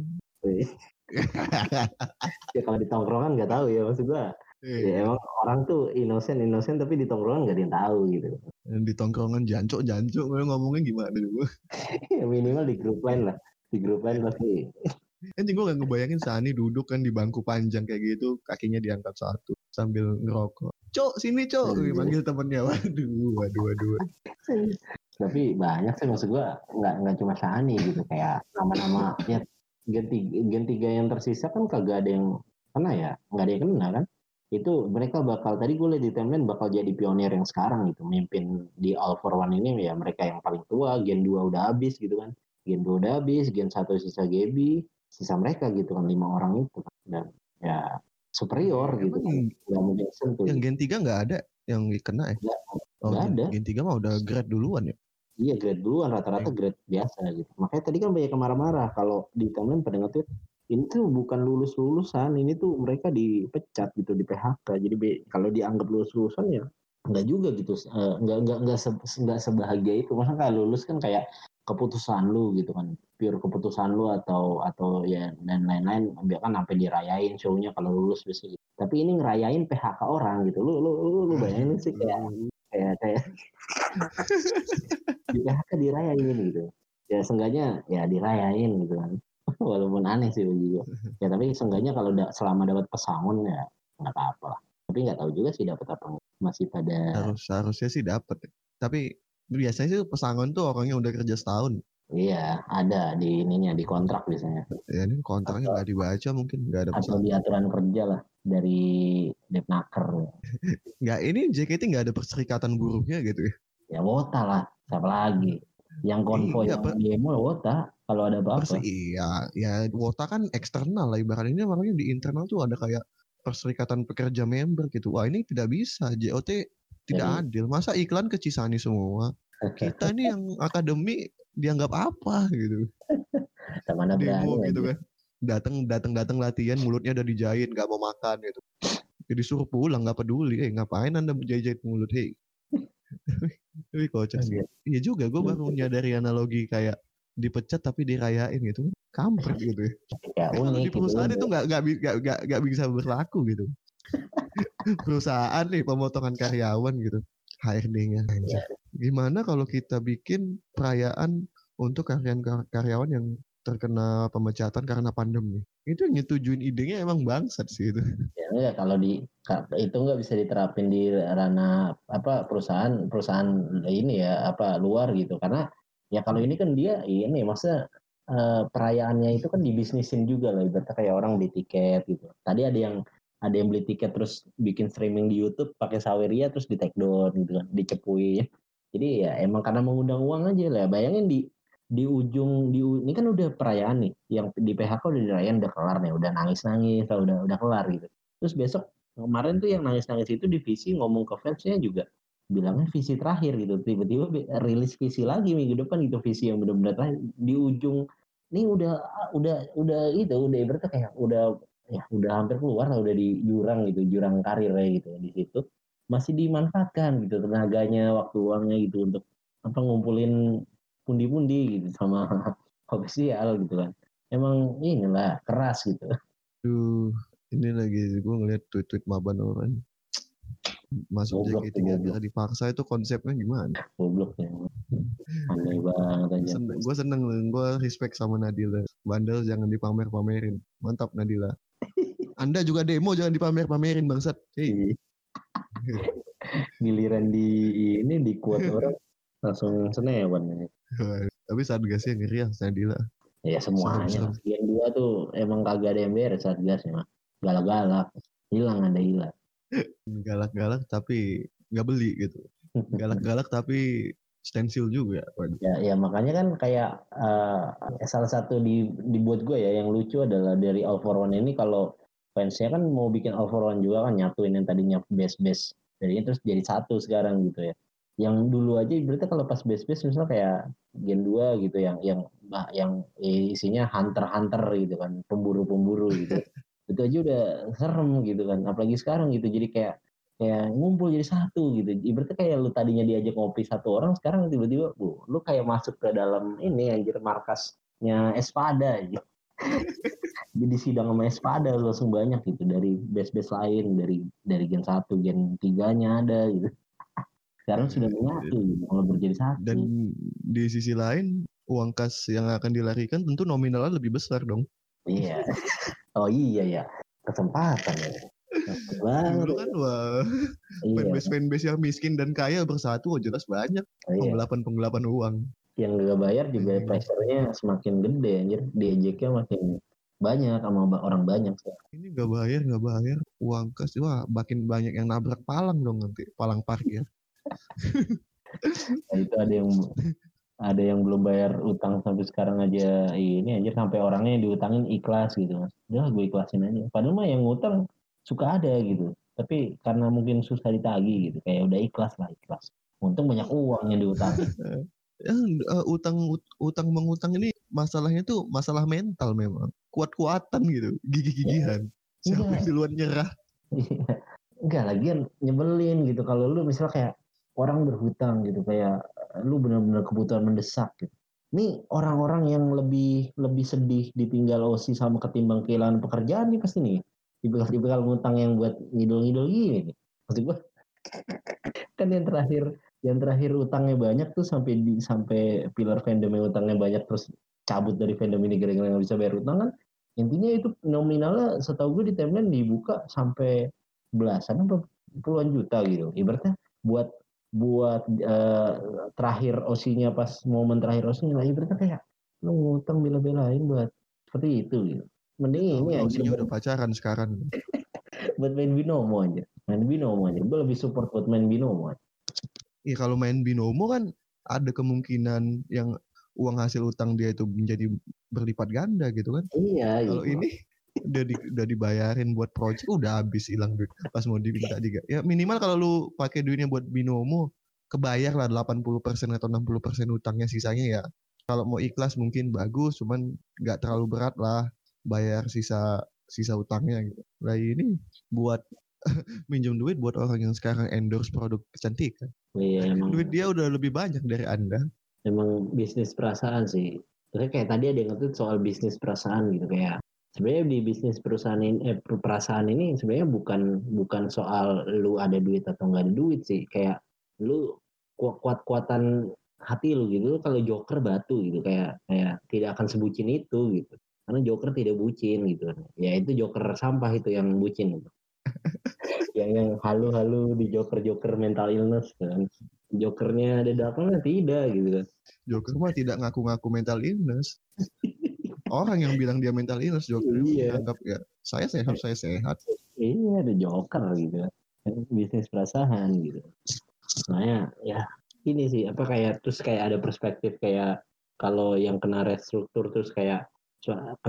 Speaker 2: Ya kalau di tongkrongan nggak tahu ya maksud gua. Ya emang orang tuh innocent innocent tapi di tongkrongan nggak ada yang tahu gitu.
Speaker 1: Di tongkrongan jancok jancok ngomongnya gimana juga
Speaker 2: ya minimal di grup lain lah. Di grup lain pasti
Speaker 1: kan gue gak ngebayangin Sani duduk kan di bangku panjang kayak gitu kakinya diangkat satu sambil ngerokok. Cok sini cok
Speaker 2: Iya.
Speaker 1: manggil temennya. Waduh waduh waduh.
Speaker 2: Tapi banyak sih maksud gua nggak nggak cuma Shani gitu kayak nama-nama ya gen tiga, gen tiga yang tersisa kan kagak ada yang kena ya nggak ada yang kena kan. Itu mereka bakal tadi gue lihat di timeline bakal jadi pionir yang sekarang gitu mimpin di All for One ini ya mereka yang paling tua Gen 2 udah habis gitu kan. Gen 2 udah habis Gen 1 sisa Gaby sisa mereka gitu kan lima orang itu kan. dan ya superior gitu kan nggak mungkin sentuh
Speaker 1: yang
Speaker 2: gitu.
Speaker 1: Gen 3 nggak ada yang kena ya
Speaker 2: Nggak,
Speaker 1: oh,
Speaker 2: nggak
Speaker 1: Gen,
Speaker 2: ada.
Speaker 1: Gen 3 mah udah grade duluan ya
Speaker 2: Iya grade duluan rata-rata grade biasa gitu. Makanya tadi kan banyak yang marah-marah kalau di timeline pada nge-tweet ini tuh bukan lulus lulusan, ini tuh mereka dipecat gitu di PHK. Jadi kalau dianggap lulus lulusan ya nggak juga gitu, Eh, nggak nggak nggak se- nggak sebahagia itu. Masa kayak lulus kan kayak keputusan lu gitu kan, pure keputusan lu atau atau ya dan lain-lain. Biar kan sampai dirayain show-nya kalau lulus biasanya. Gitu. Tapi ini ngerayain PHK orang gitu. Lu lu lu, lu bayangin sih kayak kayak kayak di PHK dirayain gitu ya seenggaknya ya dirayain gitu kan walaupun aneh sih bagi gue ya tapi seenggaknya kalau da- selama dapat pesangon ya nggak apa-apa lah tapi nggak tahu juga sih dapat apa masih pada
Speaker 1: harus harusnya sih dapat. Tapi biasanya sih pesangon tuh orangnya udah kerja setahun.
Speaker 2: Iya ada di ininya di kontrak biasanya.
Speaker 1: Ya ini kontraknya nggak dibaca mungkin nggak ada
Speaker 2: atau
Speaker 1: pesangon
Speaker 2: di aturan kerja lah dari Depnaker.
Speaker 1: Nggak ini JKT nggak ada perserikatan buruhnya gitu ya?
Speaker 2: Ya wota lah. Siapa lagi? Yang konvoy
Speaker 1: Iya,
Speaker 2: yang
Speaker 1: Pak.
Speaker 2: demo wota kalau ada apa-apa.
Speaker 1: Persi iya ya wota kan eksternal lah. Ibaratnya ini makanya di internal tuh ada kayak perserikatan pekerja member gitu. Wah ini tidak bisa. JOT tidak
Speaker 2: Jadi-
Speaker 1: adil. Masa iklan ke Cisani semua? Kita ini yang akademi dianggap apa gitu?
Speaker 2: Sama
Speaker 1: demo gitu kan. Datang datang datang latihan mulutnya udah dijahit nggak mau makan gitu. Jadi suruh pulang nggak peduli. Eh ngapain anda jahit mulut? Hei. Tapi kocak sih.
Speaker 2: Iya.
Speaker 1: iya juga gue baru nyadari analogi kayak dipecat tapi dirayain gitu kampret gitu ya.
Speaker 2: Ya
Speaker 1: Ya, kalau di
Speaker 2: gitu.
Speaker 1: perusahaan itu nggak nggak nggak nggak bisa berlaku gitu. Perusahaan nih pemotongan karyawan gitu HRD-nya
Speaker 2: Iya.
Speaker 1: gimana kalau kita bikin perayaan untuk karyawan karyawan yang terkena pemecatan karena pandemi? Itu yang nyetujuin idenya emang bangsat sih itu.
Speaker 2: Ya enggak kalau di itu nggak bisa diterapin di ranah apa perusahaan perusahaan ini ya apa luar gitu. Karena ya kalau ini kan dia ini maksudnya eh, perayaannya itu kan dibisnisin juga lah ibaratnya kayak orang beli tiket gitu. Tadi ada yang ada yang beli tiket terus bikin streaming di YouTube pakai saweria terus di take down gitu kan dicepuin jadi ya emang karena mengundang uang aja lah. Bayangin di di ujung di ini kan udah perayaan nih yang di PHK udah dirayain udah kelar nih udah nangis nangis udah udah kelar gitu. Terus besok kemarin tuh yang nangis nangis itu divisi ngomong ke fansnya juga bilangnya visi terakhir gitu. Tiba-tiba rilis visi lagi minggu depan gitu visi yang benar-benar di ujung ini udah udah udah itu udah ibaratnya kayak udah ya udah hampir keluar lah udah di jurang gitu jurang karir ya gitu di situ. Masih dimanfaatkan gitu tenaganya waktu uangnya gitu untuk apa ngumpulin pundi-pundi gitu sama ofisial gitu kan. Emang inilah keras gitu.
Speaker 1: Duh, ini lagi gue ngeliat tweet-tweet maban orang masuk JKT
Speaker 2: tuh,
Speaker 1: gara-gara dipaksa itu konsepnya gimana?
Speaker 2: goblok ya aneh banget aja
Speaker 1: gue seneng, gue respect sama Nadila. Bandel jangan dipamer-pamerin. Mantap Nadila. Anda juga demo jangan dipamer-pamerin bangsat. Hei,
Speaker 2: giliran di ini di kuat orang langsung senewan
Speaker 1: tapi saat gasnya ngeri ya Nadila.
Speaker 2: ya semuanya yang dua tuh emang kagak ada yang beres saat gas mah galak-galak hilang ada hilang
Speaker 1: Galak-galak tapi nggak beli gitu. Galak-galak tapi stensil juga. Waduh.
Speaker 2: ya ya makanya kan kayak eh, salah satu di dibuat gue ya yang lucu adalah dari All for One ini kalau fansnya kan mau bikin All for One juga kan nyatuin yang tadinya base base jadinya terus jadi satu sekarang gitu ya yang dulu aja berarti kalau pas base base misalnya kayak Gen 2 gitu yang yang bah, yang isinya hunter hunter gitu kan pemburu pemburu gitu itu aja udah serem gitu kan. Apalagi sekarang gitu. Jadi kayak kayak ngumpul jadi satu gitu. Ibaratnya kayak lu tadinya diajak ngopi satu orang sekarang tiba-tiba bu lu kayak masuk ke dalam ini anjir markasnya Espada gitu. jadi sidang sama Espada lu langsung banyak gitu. Dari base-base lain dari dari gen 1 gen 3 nya ada gitu. Sekarang sudah menyatu gitu kalau berjadi satu.
Speaker 1: Dan di sisi lain uang kas yang akan dilarikan tentu nominalnya lebih besar dong.
Speaker 2: Iya oh iya ya kesempatan ya Cepet banget
Speaker 1: Dulu kan wah
Speaker 2: iya
Speaker 1: fanbase fanbase yang miskin dan kaya bersatu oh jelas banyak
Speaker 2: iya.
Speaker 1: penggelapan penggelapan uang.
Speaker 2: yang gak bayar juga
Speaker 1: Hmm.
Speaker 2: pressure-nya semakin gede anjir diejeknya makin banyak sama orang banyak sih.
Speaker 1: Ini nggak bayar nggak bayar uang kas wah makin banyak yang nabrak palang dong nanti palang parkir.
Speaker 2: Nah, itu ada yang ada yang belum bayar utang sampai sekarang aja ini anjir sampai orangnya yang diutangin ikhlas gitu mas udah gue ikhlasin aja padahal mah yang ngutang suka ada gitu tapi karena mungkin susah ditagih gitu kayak udah ikhlas lah ikhlas untung banyak uang yang diutangin
Speaker 1: Ya, eh, utang ut- utang mengutang ini masalahnya tuh masalah mental memang kuat-kuatan gitu gigi-gigihan. Siapa
Speaker 2: Enggak.
Speaker 1: yang duluan nyerah?
Speaker 2: Iya. Enggak lagian nyebelin gitu kalau lu misalnya kayak orang berhutang gitu kayak lu benar-benar kebutuhan mendesak gitu. Ini orang-orang yang lebih lebih sedih ditinggal OSI sama ketimbang kehilangan pekerjaan nih pasti nih. Dibekal-dibekal ngutang yang buat ngidul-ngidul gini. Maksud gua kan yang terakhir yang terakhir utangnya banyak tuh sampai di sampai pilar fandom yang utangnya banyak terus cabut dari fandom ini gara-gara nggak bisa bayar utang kan intinya itu nominalnya setahu gue di timeline dibuka sampai belasan apa puluhan juta gitu ibaratnya buat buat uh, terakhir osinya pas momen terakhir osinya lah ibaratnya kayak lu ngutang bela-belain buat seperti itu gitu mending
Speaker 1: oh,
Speaker 2: ini
Speaker 1: aja udah pacaran sekarang
Speaker 2: buat main binomo aja main binomo aja gue lebih support buat main binomo aja
Speaker 1: Iya kalau main binomo kan ada kemungkinan yang uang hasil utang dia itu menjadi berlipat ganda gitu kan.
Speaker 2: Iya.
Speaker 1: Kalau
Speaker 2: gitu.
Speaker 1: ini udah di, udah dibayarin buat project udah habis hilang duit. Pas mau diminta juga ya minimal kalau lu pakai duitnya buat binomo kebayar lah 80% atau 60% utangnya sisanya ya. Kalau mau ikhlas mungkin bagus cuman nggak terlalu berat lah bayar sisa sisa utangnya gitu. Lah ini buat minjem duit buat orang yang sekarang endorse produk kecantikan.
Speaker 2: Iya emang.
Speaker 1: Duit dia udah lebih banyak dari anda.
Speaker 2: Emang bisnis perasaan sih. Terus kayak tadi ada yang ngetweet soal bisnis perasaan gitu kayak sebenarnya di bisnis perusahaan ini eh, perasaan ini sebenarnya bukan bukan soal lu ada duit atau nggak ada duit sih. Kayak lu kuat kuat-kuatan hati lu gitu. Kalau joker batu gitu. Kayak kayak tidak akan sebucin itu gitu. Karena joker tidak bucin gitu. Ya itu joker sampah itu yang bucin gitu. yang yang halu-halu di joker-joker mental illness kan. Jokernya ada datangnya tidak gitu kan.
Speaker 1: Joker mah tidak ngaku-ngaku mental illness orang yang bilang dia mental illness Joker iya. anggap ya saya sehat saya sehat.
Speaker 2: Iya ada Joker gitu. Bisnis perasaan gitu. Makanya ya ini sih apa kayak terus kayak ada perspektif kayak kalau yang kena restruktur terus kayak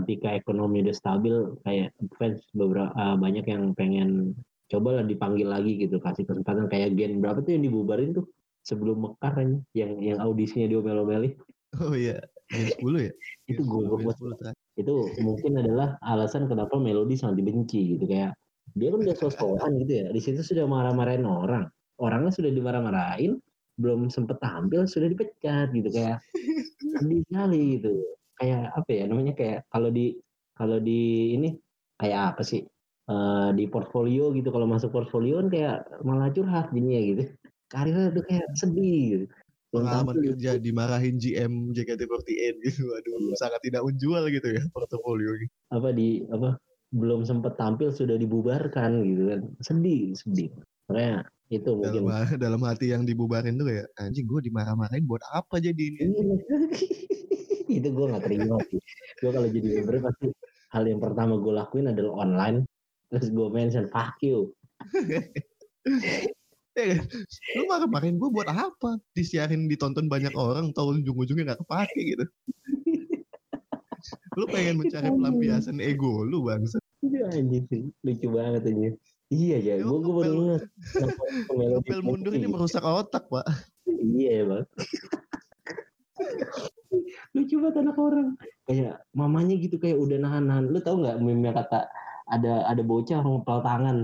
Speaker 2: ketika ekonomi udah stabil kayak fans beberapa uh, banyak yang pengen coba lah dipanggil lagi gitu kasih kesempatan. Kayak gen berapa tuh yang dibubarin tuh? Sebelum mekar yang yang audisinya diomel-omelin
Speaker 1: oh iya Gen 10 ya?
Speaker 2: itu gue itu mungkin adalah alasan kenapa Melody sangat dibenci gitu. Kayak dia kan udah sosokan gitu ya. Di situ sudah marah-marahin orang. Orangnya sudah dimarah-marahin belum sempet tampil sudah dipecat gitu. Kayak sedih sekali gitu. Kayak apa ya namanya kayak kalau di kalau di ini kayak apa sih? Uh, di portfolio gitu. Kalau masuk portfolio kan kayak malah curhat jadinya gitu. Karirnya tuh kayak sedih gitu
Speaker 1: pengalaman kerja dimarahin GM JKT48 gitu aduh iya. sangat tidak menjual gitu ya portofolio
Speaker 2: apa di apa belum sempat tampil sudah dibubarkan gitu kan. Sedih sedih. Makanya itu mungkin.
Speaker 1: dalam, dalam hati yang dibubarin tuh kayak anjing gue dimarah-marahin buat apa jadi ini? Iya.
Speaker 2: itu gue nggak terima sih. Gue kalau jadi member pasti hal yang pertama gue lakuin adalah online. Terus gue mention fuck you
Speaker 1: Ya kan? Lu marah-marahin gue buat apa? Disiarin ditonton banyak orang, tau ujung-ujungnya gak kepake gitu. lu pengen mencari pelampiasan ego lu bangsa.
Speaker 2: Iya anjing sih, lucu banget aja. Iya ya, gue gue baru ingat.
Speaker 1: Ngepel mundur ini merusak otak pak.
Speaker 2: Iya bang. lucu banget anak orang. Kayak mamanya gitu kayak udah nahan-nahan. Lu tau nggak meme kata ada ada bocah ngepel tangan.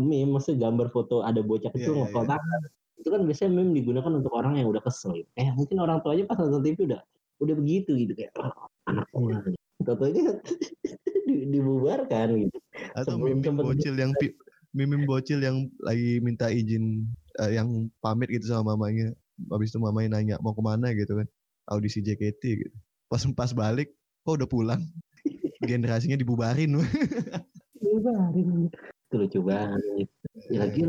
Speaker 2: Meme maksudnya gambar foto ada bocah kecil yeah, ngepel yeah. tangan. Itu kan biasanya meme digunakan untuk orang yang udah kesel gitu. eh mungkin orang tuanya pas nonton TV udah udah begitu gitu kayak oh, anak orang Tentunya di, dibubarkan gitu.
Speaker 1: Atau meme bocil yang meme bocil yang lagi minta izin uh, yang pamit gitu sama mamanya. Habis itu mamanya nanya mau ke mana? gitu kan. Audisi JKT gitu. Pas pas balik kok udah pulang? Generasinya dibubarin
Speaker 2: dibubarin itu lucu banget. Ya lagi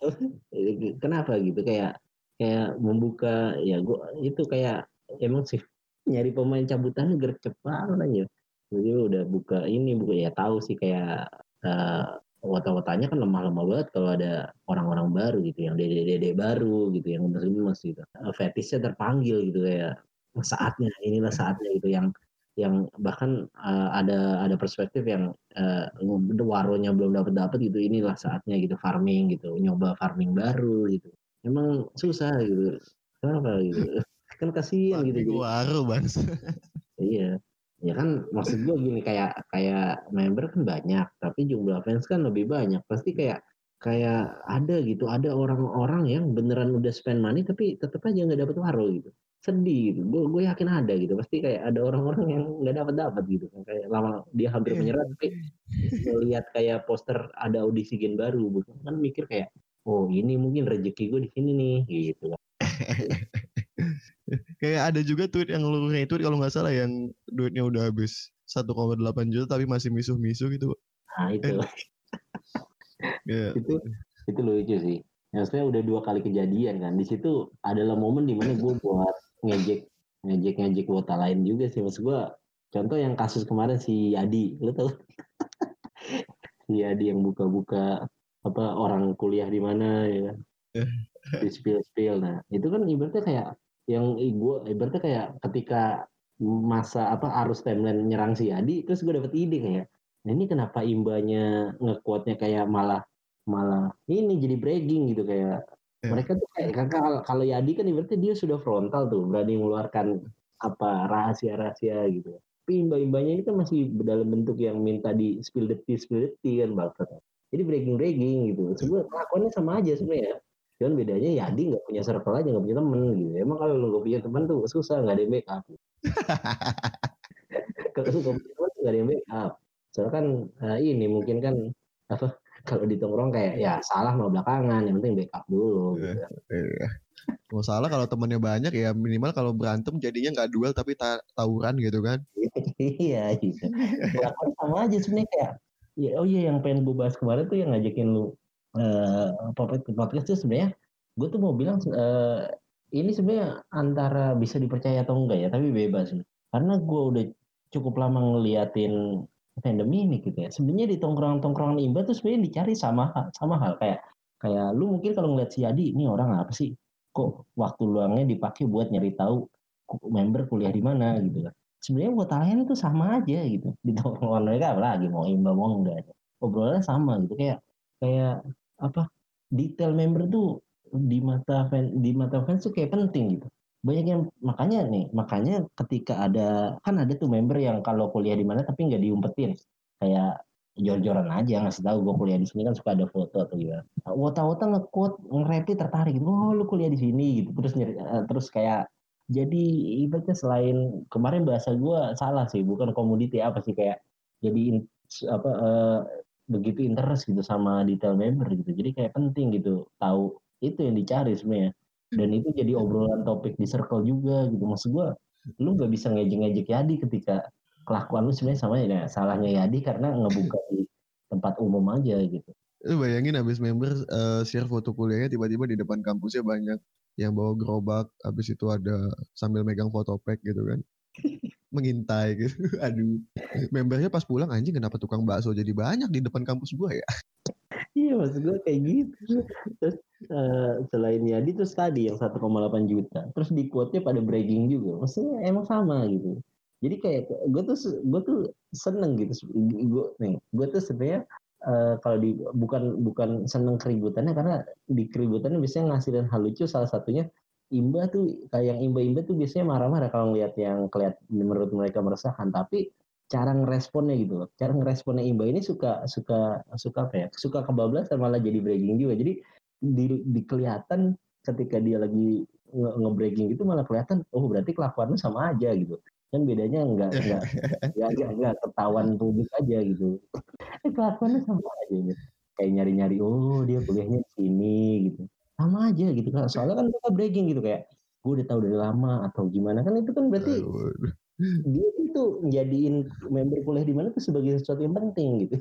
Speaker 2: kenapa gitu? Kayak kayak membuka ya gua itu kayak emang sih nyari pemain cabutan gercep banget aja. Jadi udah buka ini buka ya tahu sih kayak uh, wata-watanya kan lemah-lemah banget kalau ada orang-orang baru gitu yang dede-dede baru gitu yang gemes-gemes gitu. Fetishnya terpanggil gitu kayak saatnya inilah saatnya gitu. Yang yang bahkan uh, ada ada perspektif yang uh, waronya belum dapat dapat gitu inilah saatnya gitu farming gitu nyoba farming baru gitu. Emang susah gitu. Kenapa gitu? Kan kasihan gitu
Speaker 1: waro bang
Speaker 2: iya. Ya kan maksud gue gini kayak kayak member kan banyak tapi jumlah fans kan lebih banyak. Pasti kayak kayak ada gitu ada orang-orang yang beneran udah spend money tapi tetap aja nggak dapat waro gitu sedih gitu. Gue gue yakin ada gitu. Pasti kayak ada orang-orang yang nggak dapat dapat gitu. Kayak lama dia hampir iya. menyerah tapi melihat kayak poster ada audisi gen baru, bukan kan mikir kayak oh ini mungkin rezeki gue di sini nih gitu.
Speaker 1: kayak ada juga tweet yang lu retweet kalau nggak salah yang duitnya udah habis 1,8 juta tapi masih misuh-misuh gitu.
Speaker 2: Nah itu.
Speaker 1: yeah.
Speaker 2: itu itu lucu sih yang sebenarnya udah dua kali kejadian kan di situ adalah momen di mana gue buat ngejek ngejek ngejek wota lain juga sih. Maksud gue contoh yang kasus kemarin si Yadi lo tau si Yadi yang buka-buka apa orang kuliah di mana ya kan? Di spill spill nah itu kan ibaratnya kayak yang gue ibaratnya kayak ketika masa apa arus timeline nyerang si Adi terus gue dapet ide kayak nah ini kenapa imbanya ngekuatnya kayak malah malah ini jadi bragging gitu kayak yeah. mereka tuh kayak kalau kalau Yadi kan ibaratnya dia sudah frontal tuh berani mengeluarkan apa rahasia-rahasia gitu. Tapi imba-imbanya ini kan masih dalam bentuk yang minta di spill the tea spill the tea kan bakat jadi bragging gitu. Sebenarnya kelakuannya sama aja sebenarnya. Cuman bedanya Yadi nggak punya circle aja nggak punya temen gitu. Emang kalau lu nggak punya teman tuh susah nggak ada yang backup. Kalau lu nggak punya teman nggak ada yang backup. Soalnya kan uh, ini mungkin kan apa kalau di tongkrong kayak ya salah mau belakangan yang penting backup dulu
Speaker 1: iya, gitu. Iya. Mau salah kalau temennya banyak ya minimal kalau berantem jadinya nggak duel tapi ta tawuran gitu kan.
Speaker 2: iya gitu. Sama aja sebenarnya kayak ya, oh iya yang pengen gue bahas kemarin tuh yang ngajakin lu uh, podcast tuh sebenarnya gue tuh mau bilang uh, ini sebenarnya antara bisa dipercaya atau enggak ya tapi bebas karena gue udah cukup lama ngeliatin pandemi ini gitu ya. Sebenarnya di tongkrongan-tongkrongan imba tuh sebenarnya dicari sama sama hal kayak kayak lu mungkin kalau ngeliat si Adi ini orang apa sih? Kok waktu luangnya dipakai buat nyari tahu member kuliah di mana gitu kan. Sebenarnya buat lain itu sama aja gitu. Di tongkrongan mereka lagi mau imba mau enggak. Obrolannya sama gitu kayak kayak apa? Detail member tuh di mata fan di mata fans tuh kayak penting gitu banyak yang makanya nih makanya ketika ada kan ada tuh member yang kalau kuliah di mana tapi nggak diumpetin. Kayak jor-joran aja ngasih tahu gue kuliah di sini kan suka ada foto atau gimana. Wota-wota nge-quote nge tertarik gitu. Oh lu kuliah di sini gitu. Terus nyari, uh, terus kayak jadi ibaratnya selain kemarin bahasa gue salah sih bukan komoditi apa sih kayak jadi apa uh, begitu interest gitu sama detail member gitu. Jadi kayak penting gitu tahu itu yang dicari sebenarnya dan itu jadi obrolan topik di circle juga gitu. Maksud gue lu nggak bisa ngejek-ngejek Yadi ketika kelakuan lu sebenarnya sama ya. Salahnya Yadi karena ngebuka di tempat umum aja gitu.
Speaker 1: Lu bayangin abis member uh, share foto kuliahnya tiba-tiba di depan kampusnya banyak yang bawa gerobak abis itu ada sambil megang foto pack gitu kan. Mengintai gitu. Aduh. Membernya pas pulang anjing kenapa tukang bakso jadi banyak di depan kampus gua ya
Speaker 2: iya maksud gue kayak gitu. Terus uh, selain Yadi terus tadi yang 1,8 juta. Terus di quote-nya pada bragging juga. Maksudnya emang sama gitu. Jadi kayak gue tuh gue tuh seneng gitu. Gue nih gue tuh sebenarnya uh, kalau di bukan bukan seneng keributannya karena di keributannya biasanya ngasilin hal lucu. Salah satunya Imba tuh kayak yang Imba-Imba tuh biasanya marah-marah kalau ngeliat yang keliat menurut mereka meresahkan. Tapi cara ngeresponnya gitu loh. Cara ngeresponnya Imba ini suka suka suka apa ya? Suka kebablasan malah jadi breaking juga. Jadi di, di kelihatan ketika dia lagi nge-breaking nge gitu malah kelihatan oh berarti kelakuannya sama aja gitu. Kan bedanya enggak enggak enggak enggak, enggak ketahuan publik aja gitu. Eh, kelakuannya sama aja gitu. Kayak nyari-nyari oh dia kuliahnya di sini gitu. Sama aja gitu kan. Soalnya kan mereka breaking gitu kayak gue udah tahu dari lama atau gimana kan itu kan berarti dia itu jadiin member kuliah di mana tuh sebagai sesuatu yang penting gitu.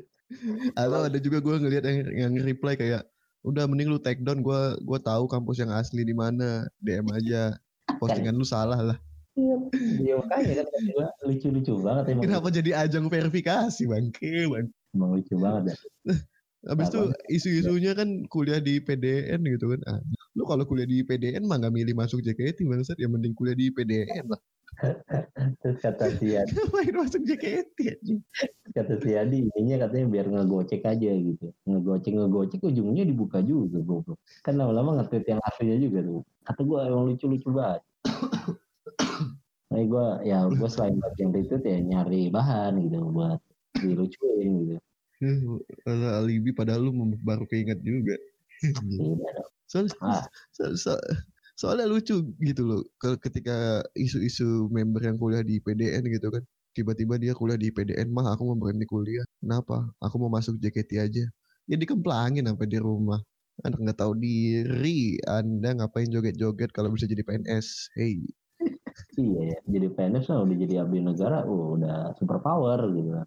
Speaker 1: Atau ada juga gue ngelihat yang yang reply kayak udah mending lu take down gue gue tahu kampus yang asli di mana DM aja postingan lu salah lah.
Speaker 2: Iya, iya makanya kan lucu-lucu banget
Speaker 1: emang. Kenapa jadi ajang verifikasi bangke bang?
Speaker 2: Emang lucu banget ya.
Speaker 1: Habis itu isu-isunya kan kuliah di PDN gitu kan. Ah, lu kalau kuliah di PDN mah gak milih masuk JKT bangsat ya mending kuliah di PDN lah.
Speaker 2: Terus kata si Adi.
Speaker 1: Main masuk JKT
Speaker 2: Kata si Adi, ininya katanya biar ngegocek aja gitu. Ngegocek, ngegocek ujungnya dibuka juga goblok. Kan lama-lama nge yang aslinya juga tuh. Kata gue emang lucu-lucu banget. Nah, gue ya gue selain buat yang itu ya nyari bahan gitu buat dilucuin gitu.
Speaker 1: Kalau alibi padahal lu baru keinget juga. Soalnya, so, so, soalnya lucu gitu loh ketika isu-isu member yang kuliah di PDN gitu kan tiba-tiba dia kuliah di PDN mah aku mau berhenti kuliah. Kenapa? Aku mau masuk JKT aja. Ya dikemplangin sampai di rumah. Anak nggak tahu diri anda ngapain joget-joget kalau bisa jadi PNS hey.
Speaker 2: Iya ya jadi PNS lah udah jadi abdi negara oh, udah super power gitu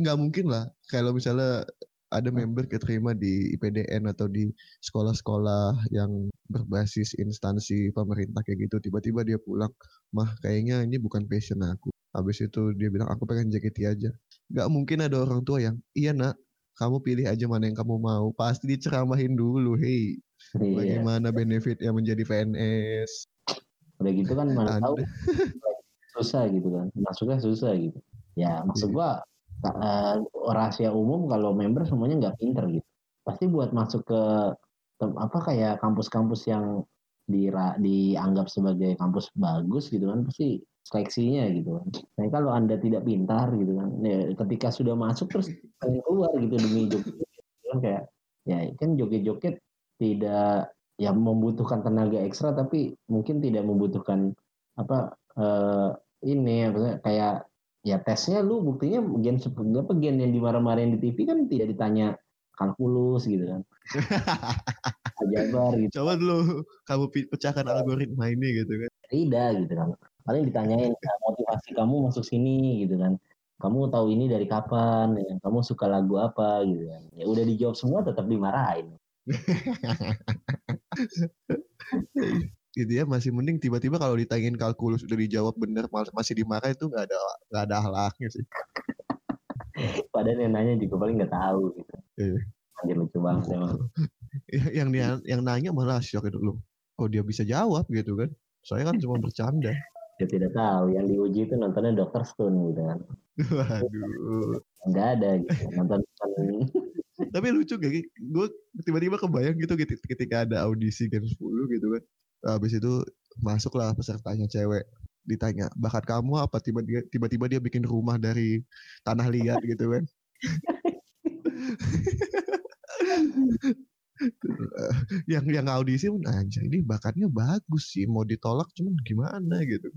Speaker 1: nggak mungkin lah kalau misalnya ada member keterima di IPDN atau di sekolah-sekolah yang berbasis instansi pemerintah kayak gitu tiba-tiba dia pulang mah kayaknya ini bukan passion aku. Habis itu dia bilang aku pengen JKT aja. Nggak mungkin ada orang tua yang iya nak kamu pilih aja mana yang kamu mau. Pasti diceramahin dulu hei iya. bagaimana benefit yang menjadi PNS
Speaker 2: udah gitu kan mana tahu. Susah gitu kan masuknya susah gitu. Ya maksud iya. gua uh, rahasia umum kalau member semuanya nggak pinter gitu pasti buat masuk ke apa kayak kampus-kampus yang di, dianggap sebagai kampus bagus gitu kan pasti seleksinya gitu kan. Nah kalau anda tidak pintar gitu kan, ya, ketika sudah masuk terus keluar gitu demi joget, kan kayak ya kan joget-joget tidak ya membutuhkan tenaga ekstra tapi mungkin tidak membutuhkan apa uh, ini apa kayak ya tesnya lu buktinya gen apa gen yang dimarah-marahin di TV kan tidak ditanya kalkulus gitu kan.
Speaker 1: Aljabar gitu. Coba dulu kamu pecahkan algoritma ini gitu kan.
Speaker 2: Tidak gitu kan. Paling ditanyain motivasi kamu masuk sini gitu kan. Kamu tahu ini dari kapan? Ya. Kamu suka lagu apa gitu kan. Ya udah dijawab semua tetap dimarahin.
Speaker 1: gitu ya masih mending tiba-tiba kalau ditanyain kalkulus udah dijawab bener masih dimarah itu nggak ada nggak ada halaknya sih.
Speaker 2: Padahal yang nanya juga paling nggak tahu gitu. Iya. Anjir lucu banget emang
Speaker 1: yang dia yang nanya malah syok itu loh kok dia bisa jawab? gitu kan. Saya kan cuma bercanda.
Speaker 2: Dia tidak tahu yang diuji itu nontonnya Dokter Stone gitu kan. Waduh. Nggak ada gitu nonton
Speaker 1: tapi lucu gak gue tiba-tiba kebayang gitu ketika ada audisi Gen 10 gitu kan habis itu masuklah pesertanya cewek ditanya bakat kamu apa? Tiba-tiba tiba-tiba dia bikin rumah dari tanah liat gitu kan. Yang yang audisi pun anjir ini bakatnya bagus sih mau ditolak cuman gimana? gitu.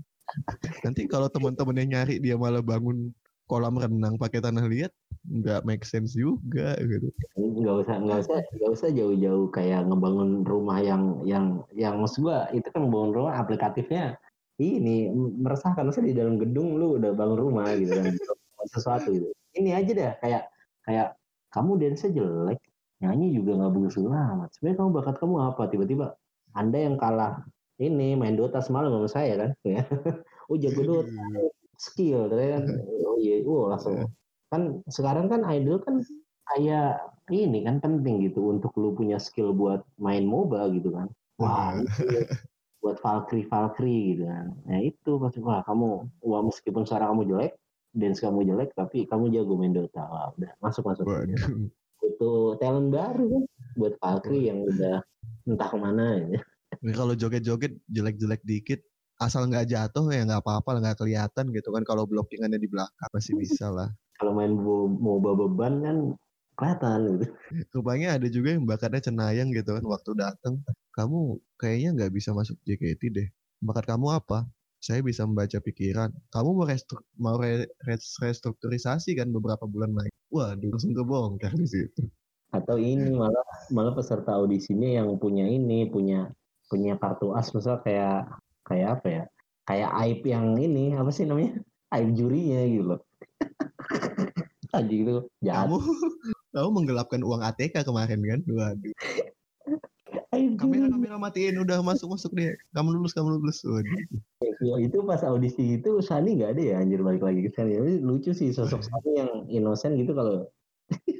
Speaker 1: Nanti kalau teman-temannya nyari dia malah bangun kolam renang pakai tanah liat nggak make sense juga gitu.
Speaker 2: Nggak usah nggak usah nggak usah jauh-jauh kayak ngebangun rumah yang yang yang maksud gua itu kan ngebangun rumah aplikatifnya. Ini meresahkan masa di dalam gedung lu udah bangun rumah gitu kan. Sesuatu gitu. Ini aja deh kayak kayak kamu dance jelek nyanyi juga nggak bagus amat sebenarnya kamu bakat kamu apa? Tiba-tiba anda yang kalah ini main Dota semalam sama saya kan? Ya oh jago Dota skill kan. Oh iya oh langsung. Iya. kan sekarang kan idol kan kayak ini kan penting gitu untuk lu punya skill buat main MOBA gitu kan. Wah itu buat Valkyrie Valkyrie gitu kan. Nah itu pasti wah kamu wah meskipun suara kamu jelek dance kamu jelek tapi kamu jago main Dota. Wah udah masuk masuk. Waduh. itu talent baru kan buat Valkyrie yang udah entah ke mana ya.
Speaker 1: kalau joget-joget jelek-jelek dikit asal nggak jatuh ya nggak apa-apa nggak kelihatan gitu kan kalau blockingannya di belakang masih bisa lah.
Speaker 2: Kalau main mau bawa beban kan kelihatan gitu.
Speaker 1: Rupanya ada juga yang bakatnya cenayang gitu kan waktu datang kamu kayaknya nggak bisa masuk JKT deh. Bakat kamu apa? Saya bisa membaca pikiran. Kamu mau restru mau re restrukturisasi kan beberapa bulan lagi? Wah langsung kebongkar di situ.
Speaker 2: Atau ini malah malah peserta audisinya yang punya ini punya punya kartu as misalnya kayak kayak apa ya kayak aib yang ini apa sih namanya? Aib jurinya gitu loh. Aja gitu
Speaker 1: jahat. Kamu kamu menggelapkan uang ATK kemarin kan? Waduh. Kamera kamera matiin udah masuk masuk deh. Kamu lulus kamu lulus. Waduh.
Speaker 2: Ya, itu pas audisi itu Sani nggak ada ya? Anjir balik lagi ke Sani lucu sih sosok Sani yang innocent gitu kalau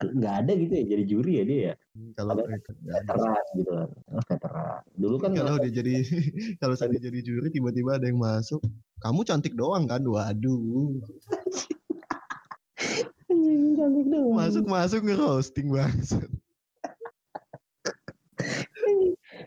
Speaker 2: nggak ada gitu ya jadi juri ya dia ya. Hmm, kalau veteran gitu kan. Oh, veteran. Dulu kan
Speaker 1: kalau dia jadi kalau saya jadi juri tiba-tiba ada yang masuk. Kamu cantik doang kan? Waduh. Cantik doang. Masuk masuk nge roasting banget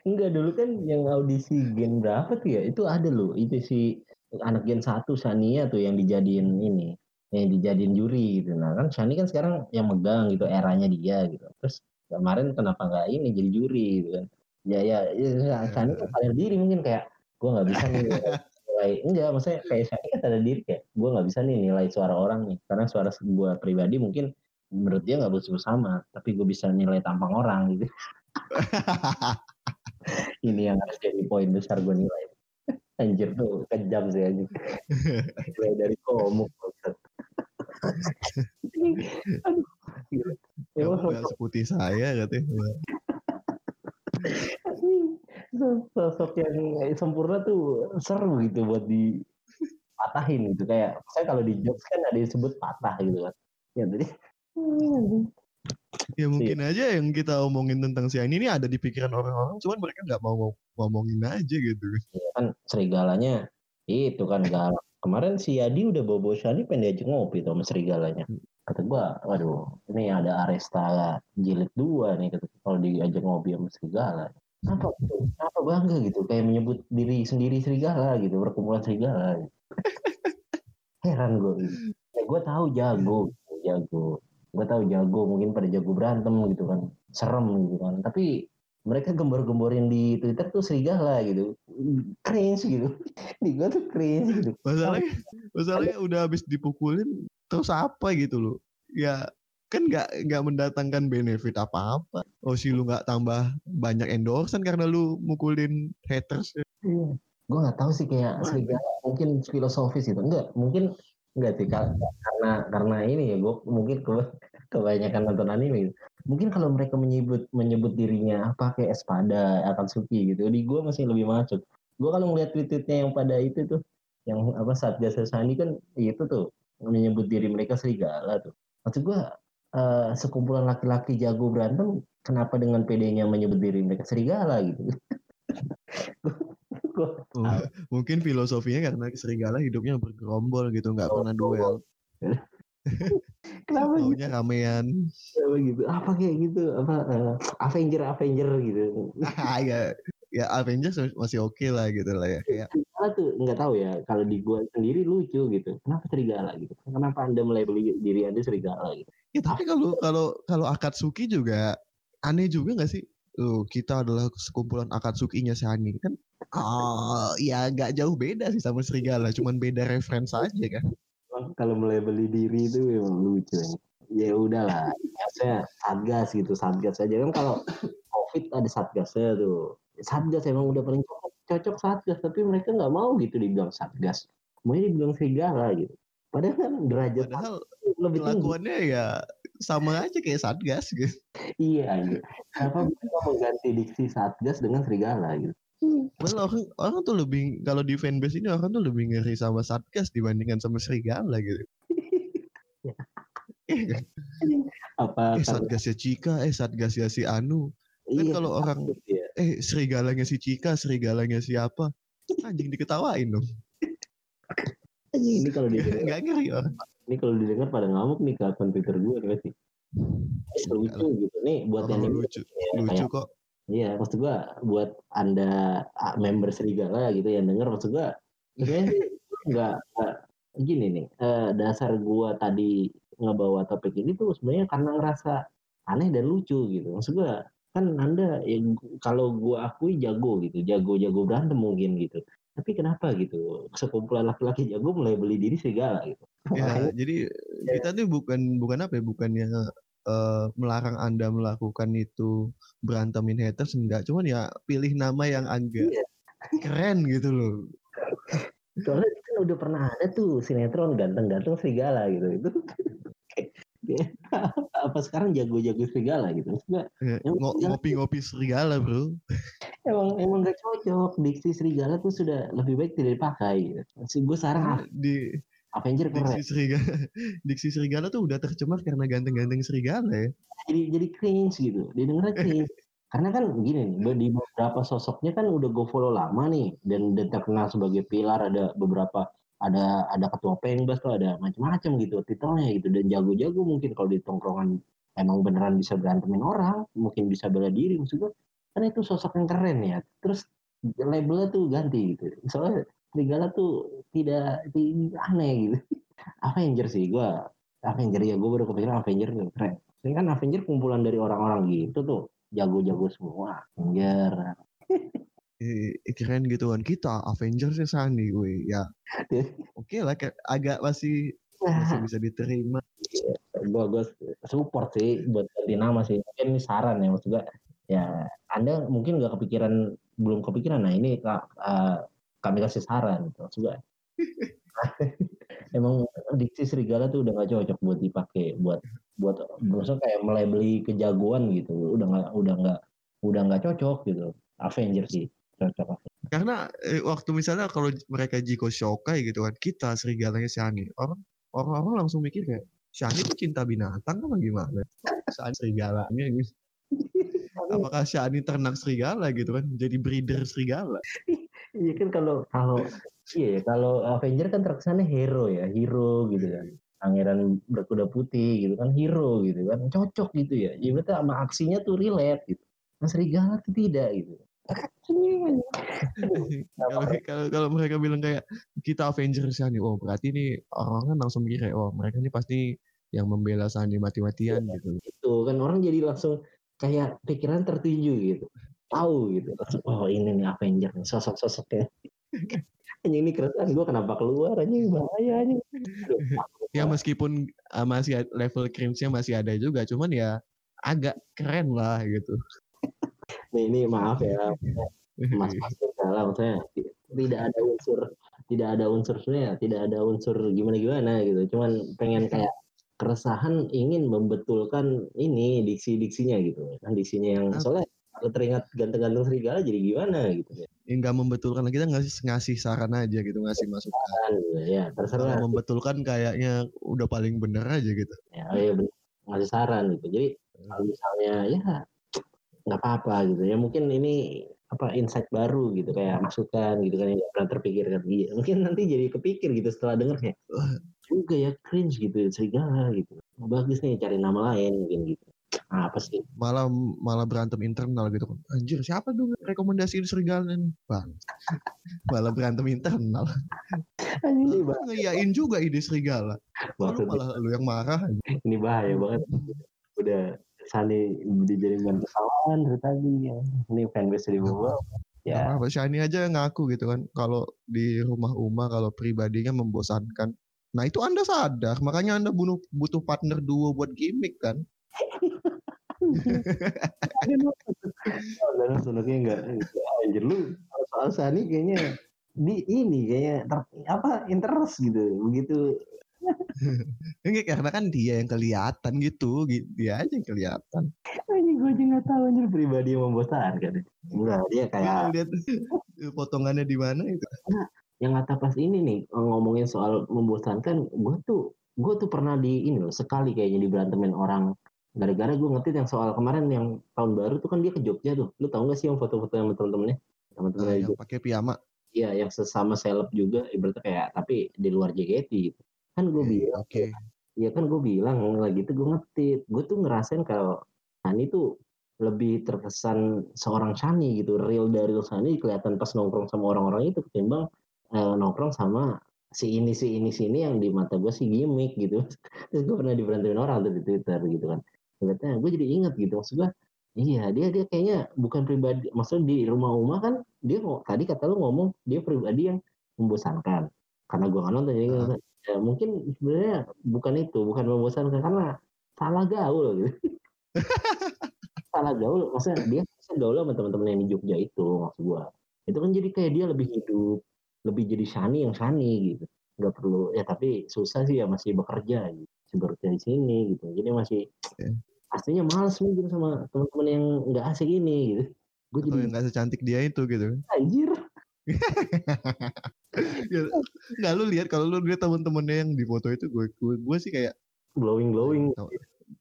Speaker 2: Enggak dulu kan yang audisi gen berapa tuh ya? Itu ada loh. Itu si anak gen satu Sania tuh yang dijadiin ini yang dijadiin juri gitu. Nah kan Shani kan sekarang yang megang gitu eranya dia gitu. Terus kemarin kenapa nggak ini jadi juri gitu kan? Ya ya, ya Shani kan sadar diri mungkin kayak gue nggak bisa nih nilai enggak maksudnya kayak Shani kan sadar diri kayak gue nggak bisa nih nilai suara orang nih karena suara gue pribadi mungkin menurut dia nggak butuh sama tapi gue bisa nilai tampang orang gitu. ini yang harus jadi poin besar gue nilai. Anjir tuh kejam sih anjir. Mulai dari komuk. Aduh,
Speaker 1: nggak seputih saya katanya.
Speaker 2: Sosok yang sempurna tuh seru gitu buat dipatahin gitu. Kayak saya kalau di jokes kan ada yang disebut patah gitu kan. Ya jadi.
Speaker 1: Ya mungkin aja yang kita omongin tentang si ini ada di pikiran orang-orang cuman mereka nggak mau ngomongin aja gitu.
Speaker 2: Ya kan serigalanya itu kan galak kemarin si Yadi udah bawa Shani pengen diajak ngopi tuh sama serigalanya. Kata gua waduh ini ada Aresta jilid dua nih kata kalau diajak ngopi sama serigala. Apa apa bangga gitu? Kayak menyebut diri sendiri serigala gitu perkumpulan serigala. Gitu. heran gue gitu. ya, gue tahu jago jago. Gue tahu jago mungkin pada jago berantem gitu kan. Serem gitu kan. Tapi mereka gembor-gemborin di Twitter tuh serigala gitu cringe gitu di gue tuh cringe gitu
Speaker 1: masalahnya masalahnya udah habis dipukulin terus apa gitu loh ya kan nggak nggak mendatangkan benefit apa-apa. Oh sih lu nggak tambah banyak endorsean karena lu mukulin haters.
Speaker 2: Iya. Gue nggak tahu sih kayak serigala mungkin filosofis gitu. Enggak, mungkin enggak sih karena karena ini ya gue mungkin ke, kebanyakan nonton anime gitu. Mungkin kalau mereka menyebut menyebut dirinya apa kayak Espada, akan suki gitu. Di gue masih lebih masuk. Gue kalau ngeliat tweet-tweetnya yang pada itu tuh yang apa saat jasa Sandi kan itu tuh menyebut diri mereka serigala tuh. Maksud gue uh, sekumpulan laki-laki jago berantem kenapa dengan PD-nya menyebut diri mereka serigala gitu
Speaker 1: oh, mungkin filosofinya karena serigala hidupnya bergerombol gitu nggak oh, pernah duel
Speaker 2: kenapa
Speaker 1: Maunya gitu? ramean
Speaker 2: apa gitu apa kayak gitu apa uh, Avenger Avenger gitu
Speaker 1: ya ya Avengers masih oke okay lah gitu lah ya kayak
Speaker 2: serigala tuh nggak tahu ya kalau di gua sendiri lucu gitu kenapa serigala gitu kenapa anda mulai beli diri anda serigala gitu
Speaker 1: Ya tapi kalau kalau kalau Akatsuki juga aneh juga nggak sih? Uh, kita adalah sekumpulan Akatsuki-nya Shani kan. Oh, ya nggak jauh beda sih sama serigala, cuman beda referensi aja kan.
Speaker 2: Kalau mulai beli diri itu memang lucu ya. Ya udahlah, saya satgas gitu, satgas aja kan kalau covid ada satgasnya tuh. Satgas emang udah paling cocok, cocok satgas, tapi mereka nggak mau gitu dibilang satgas. Maunya dibilang serigala gitu. Padahal kan derajat
Speaker 1: Padahal lebih kelakuannya tinggi. ya sama aja kayak Satgas gitu.
Speaker 2: iya gitu. Kenapa mereka mengganti diksi Satgas dengan serigala gitu?
Speaker 1: Well, orang, tuh lebih kalau di fanbase ini orang tuh lebih ngeri sama Satgas dibandingkan sama serigala gitu. Iya kan? Apa eh, Satgas ya Cika, eh Satgas ya si Anu. Kan iya, kalau orang ya. eh serigalanya si Cika, serigalanya siapa? Anjing diketawain dong
Speaker 2: ini kalau dia
Speaker 1: nggak ngeri orang
Speaker 2: ini kalau didengar pada ngamuk nih ke akun Twitter gue sih lucu gitu nih buat yang
Speaker 1: lucu ya, lucu kayak, kok
Speaker 2: iya maksud gue buat anda member serigala gitu yang denger maksud gue sebenarnya nggak gini nih eh, dasar gue tadi ngebawa topik ini tuh sebenarnya karena ngerasa aneh dan lucu gitu. Maksud gue kan anda yang kalau gue akui jago gitu jago-jago berantem mungkin gitu. Tapi kenapa gitu? Sekumpulan laki-laki jago mulai beli diri segala gitu.
Speaker 1: Ya jadi ya. kita tuh bukan bukan apa ya bukannya uh, melarang anda melakukan itu berantemin haters enggak. Cuman ya pilih nama yang agak iya. keren gitu loh.
Speaker 2: Soalnya kan udah pernah ada tuh sinetron ganteng-ganteng serigala gitu. Itu apa sekarang jago-jago serigala gitu?
Speaker 1: Maksudnya, ya, ngopi-ngopi serigala bro.
Speaker 2: Emang emang gak cocok. Diksi serigala tuh sudah lebih baik tidak dipakai. Gitu. gue sekarang
Speaker 1: ah, di
Speaker 2: Avenger
Speaker 1: keren. Diksi serigala, diksi serigala tuh udah tercemar karena ganteng-ganteng serigala ya.
Speaker 2: Jadi jadi cringe gitu, didengarnya cringe. karena kan gini nih, di beberapa sosoknya kan udah gue follow lama nih dan, dan terkenal sebagai pilar ada beberapa ada ada ketua pengbas tuh ada macam-macam gitu titelnya gitu dan jago-jago mungkin kalau di tongkrongan emang beneran bisa berantemin orang mungkin bisa bela diri maksud gue kan itu sosok yang keren ya terus labelnya tuh ganti gitu soalnya Serigala tuh tidak di, aneh gitu. Avenger sih gue Avenger ya gue baru kepikiran Avenger nih keren. Ini kan Avenger kumpulan dari orang-orang gitu tuh jago-jago semua Avenger.
Speaker 1: Keren gitu kan. Kita Avengers ya Sani gue ya. Oke okay lah agak masih masih bisa diterima.
Speaker 2: Gue gue support sih buat ganti nama sih. Mungkin ini saran ya maksud gue ya anda mungkin nggak kepikiran belum kepikiran. Nah ini uh, kami kasih saran gitu. Gue emang diksi serigala tuh udah gak cocok buat dipakai buat buat maksudnya kayak melebeli kejagoan gitu. Udah nggak udah nggak udah nggak cocok gitu. Avengers sih cocok.
Speaker 1: Karena eh, waktu misalnya kalau mereka Jiko Shokai gitu kan kita serigalanya Shani orang orang-orang langsung mikir kayak Shani tuh cinta binatang apa gimana? Shani serigalanya gitu. Apakah Shani ternak serigala gitu kan jadi breeder serigala
Speaker 2: iya kan kalau kalau iya ya kalau Avenger kan terkesannya hero ya hero gitu kan. Pangeran berkuda putih gitu kan hero gitu kan. Cocok gitu ya. Jadi berarti sama aksinya tuh relate gitu. Nah serigala tuh tidak gitu.
Speaker 1: Kalau kalau kalau mereka bilang kayak kita Avengers ya nih, oh berarti ini orang kan langsung mikir kayak oh mereka ini pasti yang membela Sandi mati-matian
Speaker 2: ya,
Speaker 1: gitu.
Speaker 2: Itu kan orang jadi langsung kayak pikiran tertuju gitu, tahu gitu. Oh ini nih Avenger nih sosok-sosoknya. Anjing ini keresan gue kenapa keluar anjing bahaya anjing.
Speaker 1: ya meskipun uh, masih level cringe-nya masih ada juga, cuman ya agak keren lah gitu.
Speaker 2: Nih ini maaf ya, mas mas salah maksudnya tidak ada unsur tidak ada unsur sebenarnya tidak ada unsur gimana gimana gitu, cuman pengen kayak keresahan ingin membetulkan ini diksi-diksinya gitu kan diksinya yang soalnya teringat ganteng-ganteng serigala jadi gimana gitu ya.
Speaker 1: Enggak membetulkan kita ngasih ngasih saran aja gitu ngasih masukan.
Speaker 2: Ya terserah.
Speaker 1: Kalau membetulkan kayaknya udah paling bener aja gitu.
Speaker 2: Ya, oh ya bener. ngasih saran gitu. Jadi kalau misalnya ya nggak apa-apa gitu ya mungkin ini apa insight baru gitu kayak masukan gitu kan yang nggak pernah terpikirkan iya mungkin nanti jadi kepikir gitu setelah denger kayak juga ya cringe gitu serigala gitu bagus nih cari nama lain mungkin gitu apa sih?
Speaker 1: Malah malah berantem internal gitu anjir siapa dong rekomendasi serigala nih bang. Malah berantem internal. Anjir ngeyain juga ide serigala. Lalu malah lu yang marah
Speaker 2: ini bahaya banget. Udah Sani dijadikan kesalahan dari tadi ya. Ini fanbase di bawah.
Speaker 1: Ya. Apa Shani aja ngaku gitu kan. Kalau di rumah Uma kalau pribadinya membosankan. Nah itu Anda sadar, makanya Anda bunuh, butuh partner duo buat gimmick kan.
Speaker 2: Dan sebenarnya enggak, anjir lu soal Sani kayaknya di ini kayaknya ter, apa interest gitu begitu
Speaker 1: Enggak karena kan dia yang kelihatan gitu, dia aja yang kelihatan.
Speaker 2: Ini gue juga nggak tahu anjir pribadi yang membosankan. Enggak, dia kayak
Speaker 1: lihat potongannya di mana itu.
Speaker 2: Nah, yang kata pas ini nih ngomongin soal membosankan, gue tuh gue tuh pernah di ini loh sekali kayaknya di berantemin orang gara-gara gue ngerti yang soal kemarin yang tahun baru tuh kan dia ke Jogja tuh. Lu tau gak sih yang foto-foto yang temen-temennya?
Speaker 1: Temen-temen uh, yang pakai piyama.
Speaker 2: Iya yang sesama seleb juga ibaratnya kayak tapi di luar JKT gitu. Kan gue bilang oke. Okay. ya kan gue bilang lagi itu gue ngetit gue tuh ngerasain kalau Sani tuh lebih terkesan seorang Sani gitu. Real dari Sani kelihatan pas nongkrong sama orang-orang itu ketimbang eh, nongkrong sama si ini si ini si ini yang di mata gue si gimmick gitu. Terus gue pernah diberantemin orang tuh di Twitter gitu kan ternyata gue jadi inget gitu maksud gue iya dia dia kayaknya bukan pribadi maksudnya di rumah Uma kan dia tadi kata lu ngomong dia pribadi yang membosankan. Karena gue nggak nonton jadi uh ya mungkin sebenarnya bukan itu bukan membosankan karena salah gaul gitu. Salah gaul maksudnya dia gaul sama teman-teman yang di Jogja itu maksud gua. Itu kan jadi kayak dia lebih hidup lebih jadi sani yang sani gitu. Nggak perlu ya tapi susah sih ya masih bekerja gitu. Masih bekerja di sini gitu. Jadi masih yeah. Pastinya males mungkin sama teman-teman yang nggak asik ini gitu
Speaker 1: gue jadi nggak secantik dia itu gitu
Speaker 2: anjir
Speaker 1: Nggak lu lihat kalau lu lihat temen-temennya yang di foto itu gue gue, gue sih kayak
Speaker 2: glowing glowing.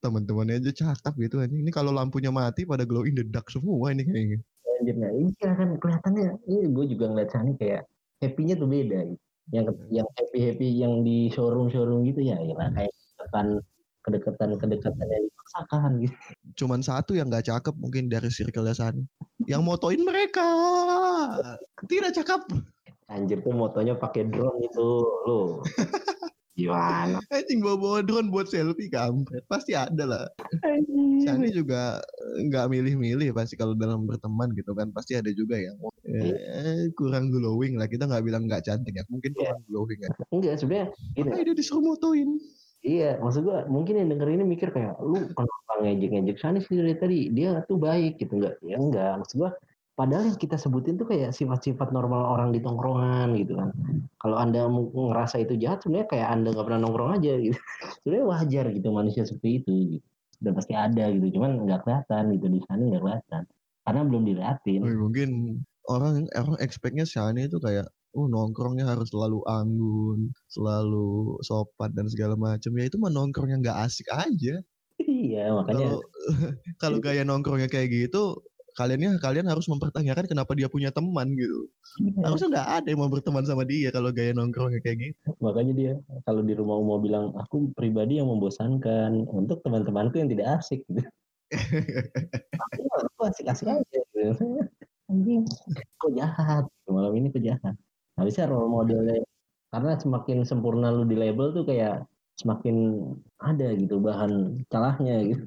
Speaker 1: Temen-temennya aja cakep gitu aja. Ini kalau lampunya mati pada glowing the dark semua ini kayaknya.
Speaker 2: Nah, iya kan kelihatannya. Ini gue juga ngeliat Sani kayak happy-nya tuh beda. Yang yang happy happy yang di showroom showroom gitu ya, ya kayak kedekatan kedekatan yang dipaksakan gitu.
Speaker 1: Cuman satu yang nggak cakep mungkin dari circle Sani. Yang motoin mereka tidak cakep.
Speaker 2: Anjir tuh motonya pakai drone itu lo. Gimana?
Speaker 1: Anjing bawa-bawa drone buat selfie kampret. Pasti ada lah. Shani juga nggak milih-milih pasti kalau dalam berteman gitu kan. Pasti ada juga yang eh, kurang glowing lah. Kita nggak bilang nggak cantik ya. Mungkin kurang yeah. glowing ya.
Speaker 2: Enggak sebenarnya.
Speaker 1: Gini. dia disuruh motoin.
Speaker 2: Iya, maksud gua mungkin yang denger ini mikir kayak lu kenapa ngejek-ngejek Shani sih dari tadi? Dia tuh baik gitu. Enggak? Ya enggak, maksud gua padahal yang kita sebutin tuh kayak sifat-sifat normal orang di tongkrongan gitu kan. Kalau anda ngerasa itu jahat sebenarnya kayak anda nggak pernah nongkrong aja gitu. Sebenarnya wajar gitu manusia seperti itu gitu. udah pasti ada gitu. Cuman nggak kelihatan gitu. Di sana nggak kelihatan. Karena belum dilihatin
Speaker 1: mungkin orang orang expectnya Shani itu kayak oh nongkrongnya harus selalu anggun, selalu sopan dan segala macam. Ya itu mah nongkrongnya nggak asik aja.
Speaker 2: iya makanya
Speaker 1: Kalau kalau gaya nongkrongnya kayak gitu, kaliannya kalian harus mempertanyakan kenapa dia punya teman gitu.
Speaker 2: iya.
Speaker 1: Harusnya nggak ada yang mau berteman sama dia kalau gaya nongkrongnya kayak gitu.
Speaker 2: makanya dia kalau di rumah mau bilang aku pribadi yang membosankan untuk teman-temanku yang tidak asik gitu. aku, aku asik-asik aja gitu. anjing kok jahat malam ini kok jahat bisa role modelnya karena semakin sempurna lu di label tuh kayak semakin ada gitu bahan celahnya gitu.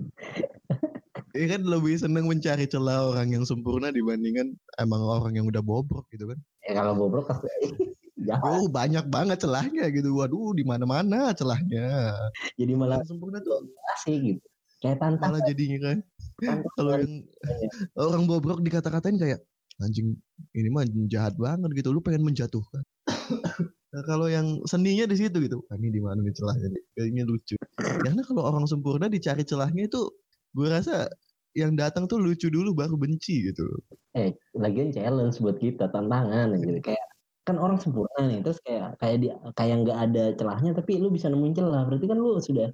Speaker 1: Iya kan lebih seneng mencari celah orang yang sempurna dibandingkan emang orang yang udah bobrok gitu kan.
Speaker 2: ya kalau bobrok pasti
Speaker 1: Oh banyak banget celahnya gitu. Waduh di mana-mana celahnya.
Speaker 2: jadi malah
Speaker 1: Yang sempurna tuh
Speaker 2: asik gitu. Kayak tantangan
Speaker 1: malah jadinya kan. Kalau yang orang bobrok dikata-katain kayak anjing ini mah jahat banget gitu lu pengen menjatuhkan. Nah, kalau yang seninya di situ gitu. "Ah, ini di mana nih celahnya nih? kayaknya lucu. Karena kalau orang sempurna dicari celahnya itu gue rasa yang datang tuh lucu dulu baru benci gitu
Speaker 2: eh lagian challenge buat kita tantangan gitu. Kayak kan orang sempurna nih terus kayak kayak di kayak nggak ada celahnya tapi lu bisa nemuin celah. Berarti kan lu sudah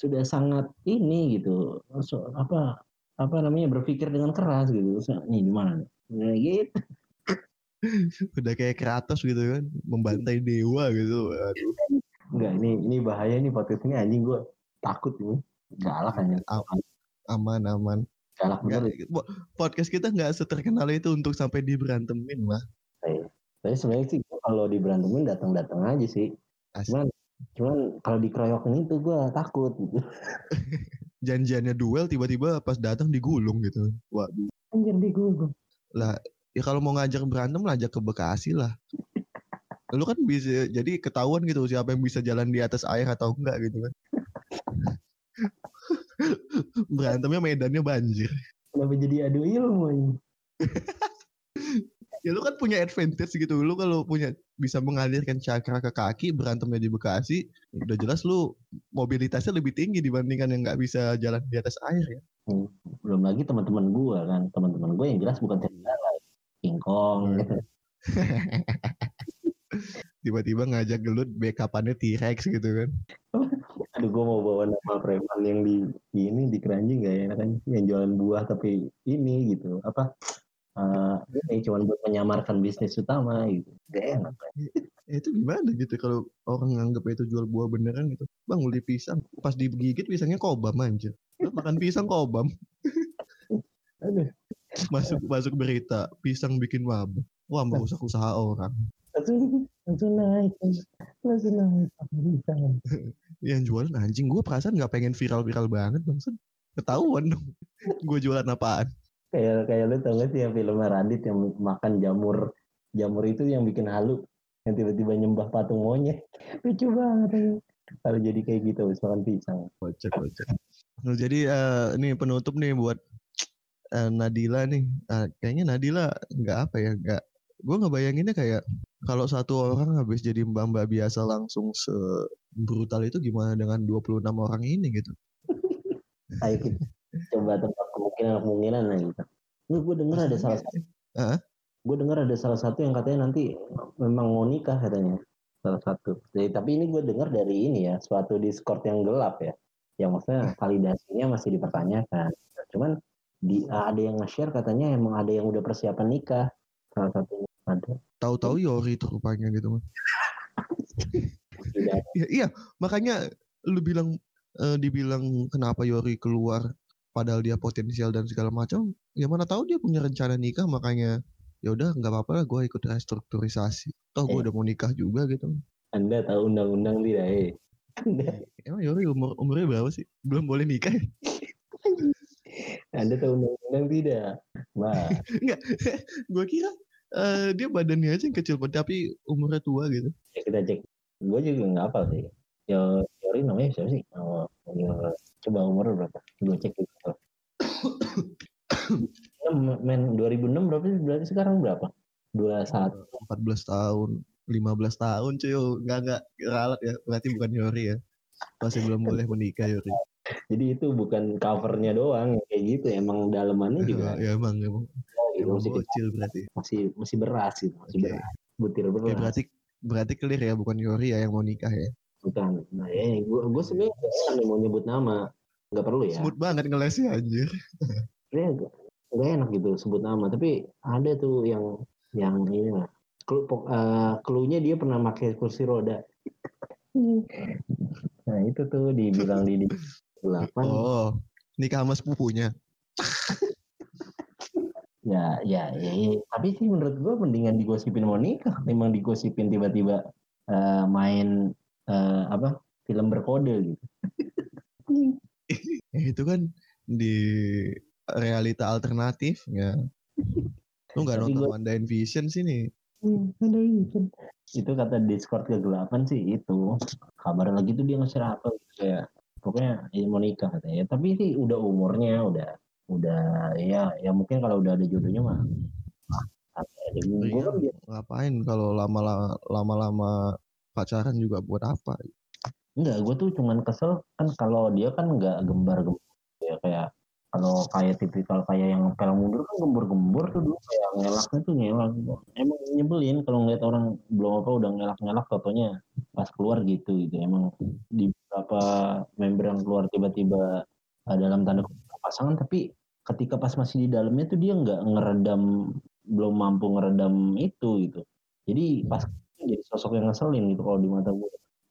Speaker 2: sudah sangat ini gitu so, apa apa namanya berpikir dengan keras gitu. Terus, nih gimana nih Nah, gitu.
Speaker 1: Udah kayak Kratos gitu kan membantai dewa gitu. Aduh
Speaker 2: enggak ini ini bahaya nih podcast ini anjing gue takut ini galak hanya
Speaker 1: aman aman.
Speaker 2: Galak bener.
Speaker 1: podcast kita nggak seterkenal itu untuk sampai diberantemin lah
Speaker 2: tapi sebenarnya sih kalau diberantemin datang datang aja sih.
Speaker 1: Asli.
Speaker 2: cuman cuman kalau dikeroyokin itu gue takut. Gitu
Speaker 1: janjiannya duel tiba-tiba pas datang digulung gitu. Waduh.
Speaker 2: Anjir di gue
Speaker 1: lah ya kalau mau ngajak berantem lah ajak ke Bekasi lah. Lu kan bisa jadi ketahuan gitu siapa yang bisa jalan di atas air atau enggak gitu kan. Berantemnya medannya banjir.
Speaker 2: Kenapa jadi adu ilmu ini?
Speaker 1: Ya lu kan punya advantage gitu. Lu kalau punya bisa mengalirkan cakra ke kaki berantemnya di Bekasi udah jelas lu mobilitasnya lebih tinggi dibandingkan yang nggak bisa jalan di atas air ya
Speaker 2: belum lagi teman-teman gue kan? Teman-teman gue yang jelas bukan serigala King Kong.
Speaker 1: Hmm.
Speaker 2: gitu.
Speaker 1: tiba-tiba ngajak gelut backupannya T-Rex gitu kan?
Speaker 2: Aduh gue mau bawa nama preman yang di, di ini di keranjing gak enak kan yang jualan buah tapi ini gitu. Apa eh ini cuma buat menyamarkan bisnis utama gitu. Gak enak kan
Speaker 1: Ya, itu gimana gitu kalau orang nganggap itu jual buah beneran gitu. Bang beli pisang. Pas digigit pisangnya kobam aja Lu makan pisang kobam.
Speaker 2: Aduh.
Speaker 1: Masuk masuk berita pisang bikin mabuk wah merusak usaha orang.
Speaker 2: Langsung langsung naik langsung naik.
Speaker 1: Yang jualan anjing. Gue perasaan nggak pengen viral-viral banget bang ketahuan dong. Gue jualan apaan
Speaker 2: kayak kayak lu tau gak sih yang film Radit yang makan jamur jamur itu yang bikin halu yang tiba-tiba nyembah patung monyet? Lucu banget. Kalau jadi kayak gitu habis makan pisang.
Speaker 1: Kocak kocak Nah, jadi eh, ini penutup nih buat eh, Nadila nih. Eh, kayaknya Nadila nggak apa ya nggak gue ngebayanginnya kayak kalau satu orang habis jadi mbak-mbak biasa langsung se brutal itu gimana dengan 26 orang ini gitu.
Speaker 2: Ayo kita coba tebak kemungkinan gitu. Ini gue denger ada salah satu
Speaker 1: Hah?
Speaker 2: gue denger ada salah satu yang katanya nanti memang mau nikah katanya. Salah satu. Jadi, tapi ini gue dengar dari ini ya suatu discord yang gelap ya. Yang maksudnya validasinya masih dipertanyakan. Cuman di ada yang nge-share katanya emang ada yang udah persiapan nikah. Salah satunya ada.
Speaker 1: Tahu-tahu Yori itu rupanya gitu mah
Speaker 2: tidak
Speaker 1: Iya, iya, makanya lu bilang eh, dibilang kenapa Yori keluar padahal dia potensial dan segala macam. Ya mana tahu dia punya rencana nikah makanya ya udah nggak apa-apa lah gue ikut restrukturisasi. Toh gue
Speaker 2: Eh.
Speaker 1: udah mau nikah juga gitu.
Speaker 2: anda tahu undang-undang tidak eh anda,
Speaker 1: Emang Yori umur umurnya berapa sih? Belum boleh nikah? ya?
Speaker 2: anda tahu undang-undang tidak Wah,
Speaker 1: Enggak. gue kira eh, dia badannya aja yang kecil tapi umurnya tua gitu.
Speaker 2: ya kita cek gue juga nggak apa sih ya Yori namanya siapa sih oh, coba umur berapa gue cek gitu main 2006 berapa sih? Berarti sekarang berapa? 21.
Speaker 1: 14 tahun, 15 tahun cuy. Enggak enggak ralat ya. Berarti bukan Yori ya. Masih belum boleh menikah Yori.
Speaker 2: Jadi itu bukan covernya doang kayak gitu. Emang dalemannya juga.
Speaker 1: Ya, emang emang.
Speaker 2: gitu,
Speaker 1: Emang
Speaker 2: masih,
Speaker 1: bocil berarti.
Speaker 2: masih masih beras gitu, masih
Speaker 1: Oke.
Speaker 2: beras. Butir beras.
Speaker 1: berarti berarti clear ya bukan Yori ya yang mau nikah ya.
Speaker 2: Bukan. Nah, ya, gue gue sebenarnya nggak mau nyebut nama. Nggak perlu ya.
Speaker 1: Smooth banget ngelesnya anjir.
Speaker 2: Sebenarnya nggak- enak gitu sebut nama. Tapi ada tuh yang yang ini lah. Eh, clue-nya dia pernah pakai kursi roda. Nah itu tuh dibilang di, di delapan.
Speaker 1: Oh, nikah sama sepupunya.
Speaker 2: Ya, ya, ya, ya. Tapi sih menurut gue mendingan digosipin mau nikah, memang digosipin tiba-tiba eh, main eh, apa film berkode gitu.
Speaker 1: Eh, itu kan di realita alternatif ya. Lu nggak nonton
Speaker 2: gua-
Speaker 1: Wanda and Vision sih nih.
Speaker 2: ada Itu kata Discord kegelapan sih itu kabar lagi tuh dia nge-share apa gitu kayak pokoknya ya mau nikah katanya. Tapi sih udah umurnya udah udah ya ya mungkin kalau udah ada jodohnya mah. ah, ada gue
Speaker 1: Iya,
Speaker 2: kan
Speaker 1: ngapain kalau lama lama-lama pacaran juga buat apa?
Speaker 2: Enggak, gue tuh cuman kesel kan kalau dia kan nggak gembar-gembur ya kayak kalau kayak tipikal kayak yang pel mundur kan gembur-gembur tuh dulu kayak ngelaknya tuh ngelak. Emang nyebelin kalau ngeliat orang belum apa udah ngelak-ngelak fotonya pas keluar gitu gitu. Emang di beberapa member yang keluar tiba-tiba uh, dalam tanda pasangan tapi ketika pas masih di dalamnya tuh dia nggak ngeredam belum mampu ngeredam itu gitu. Jadi pas jadi sosok yang ngeselin gitu kalau di mata gue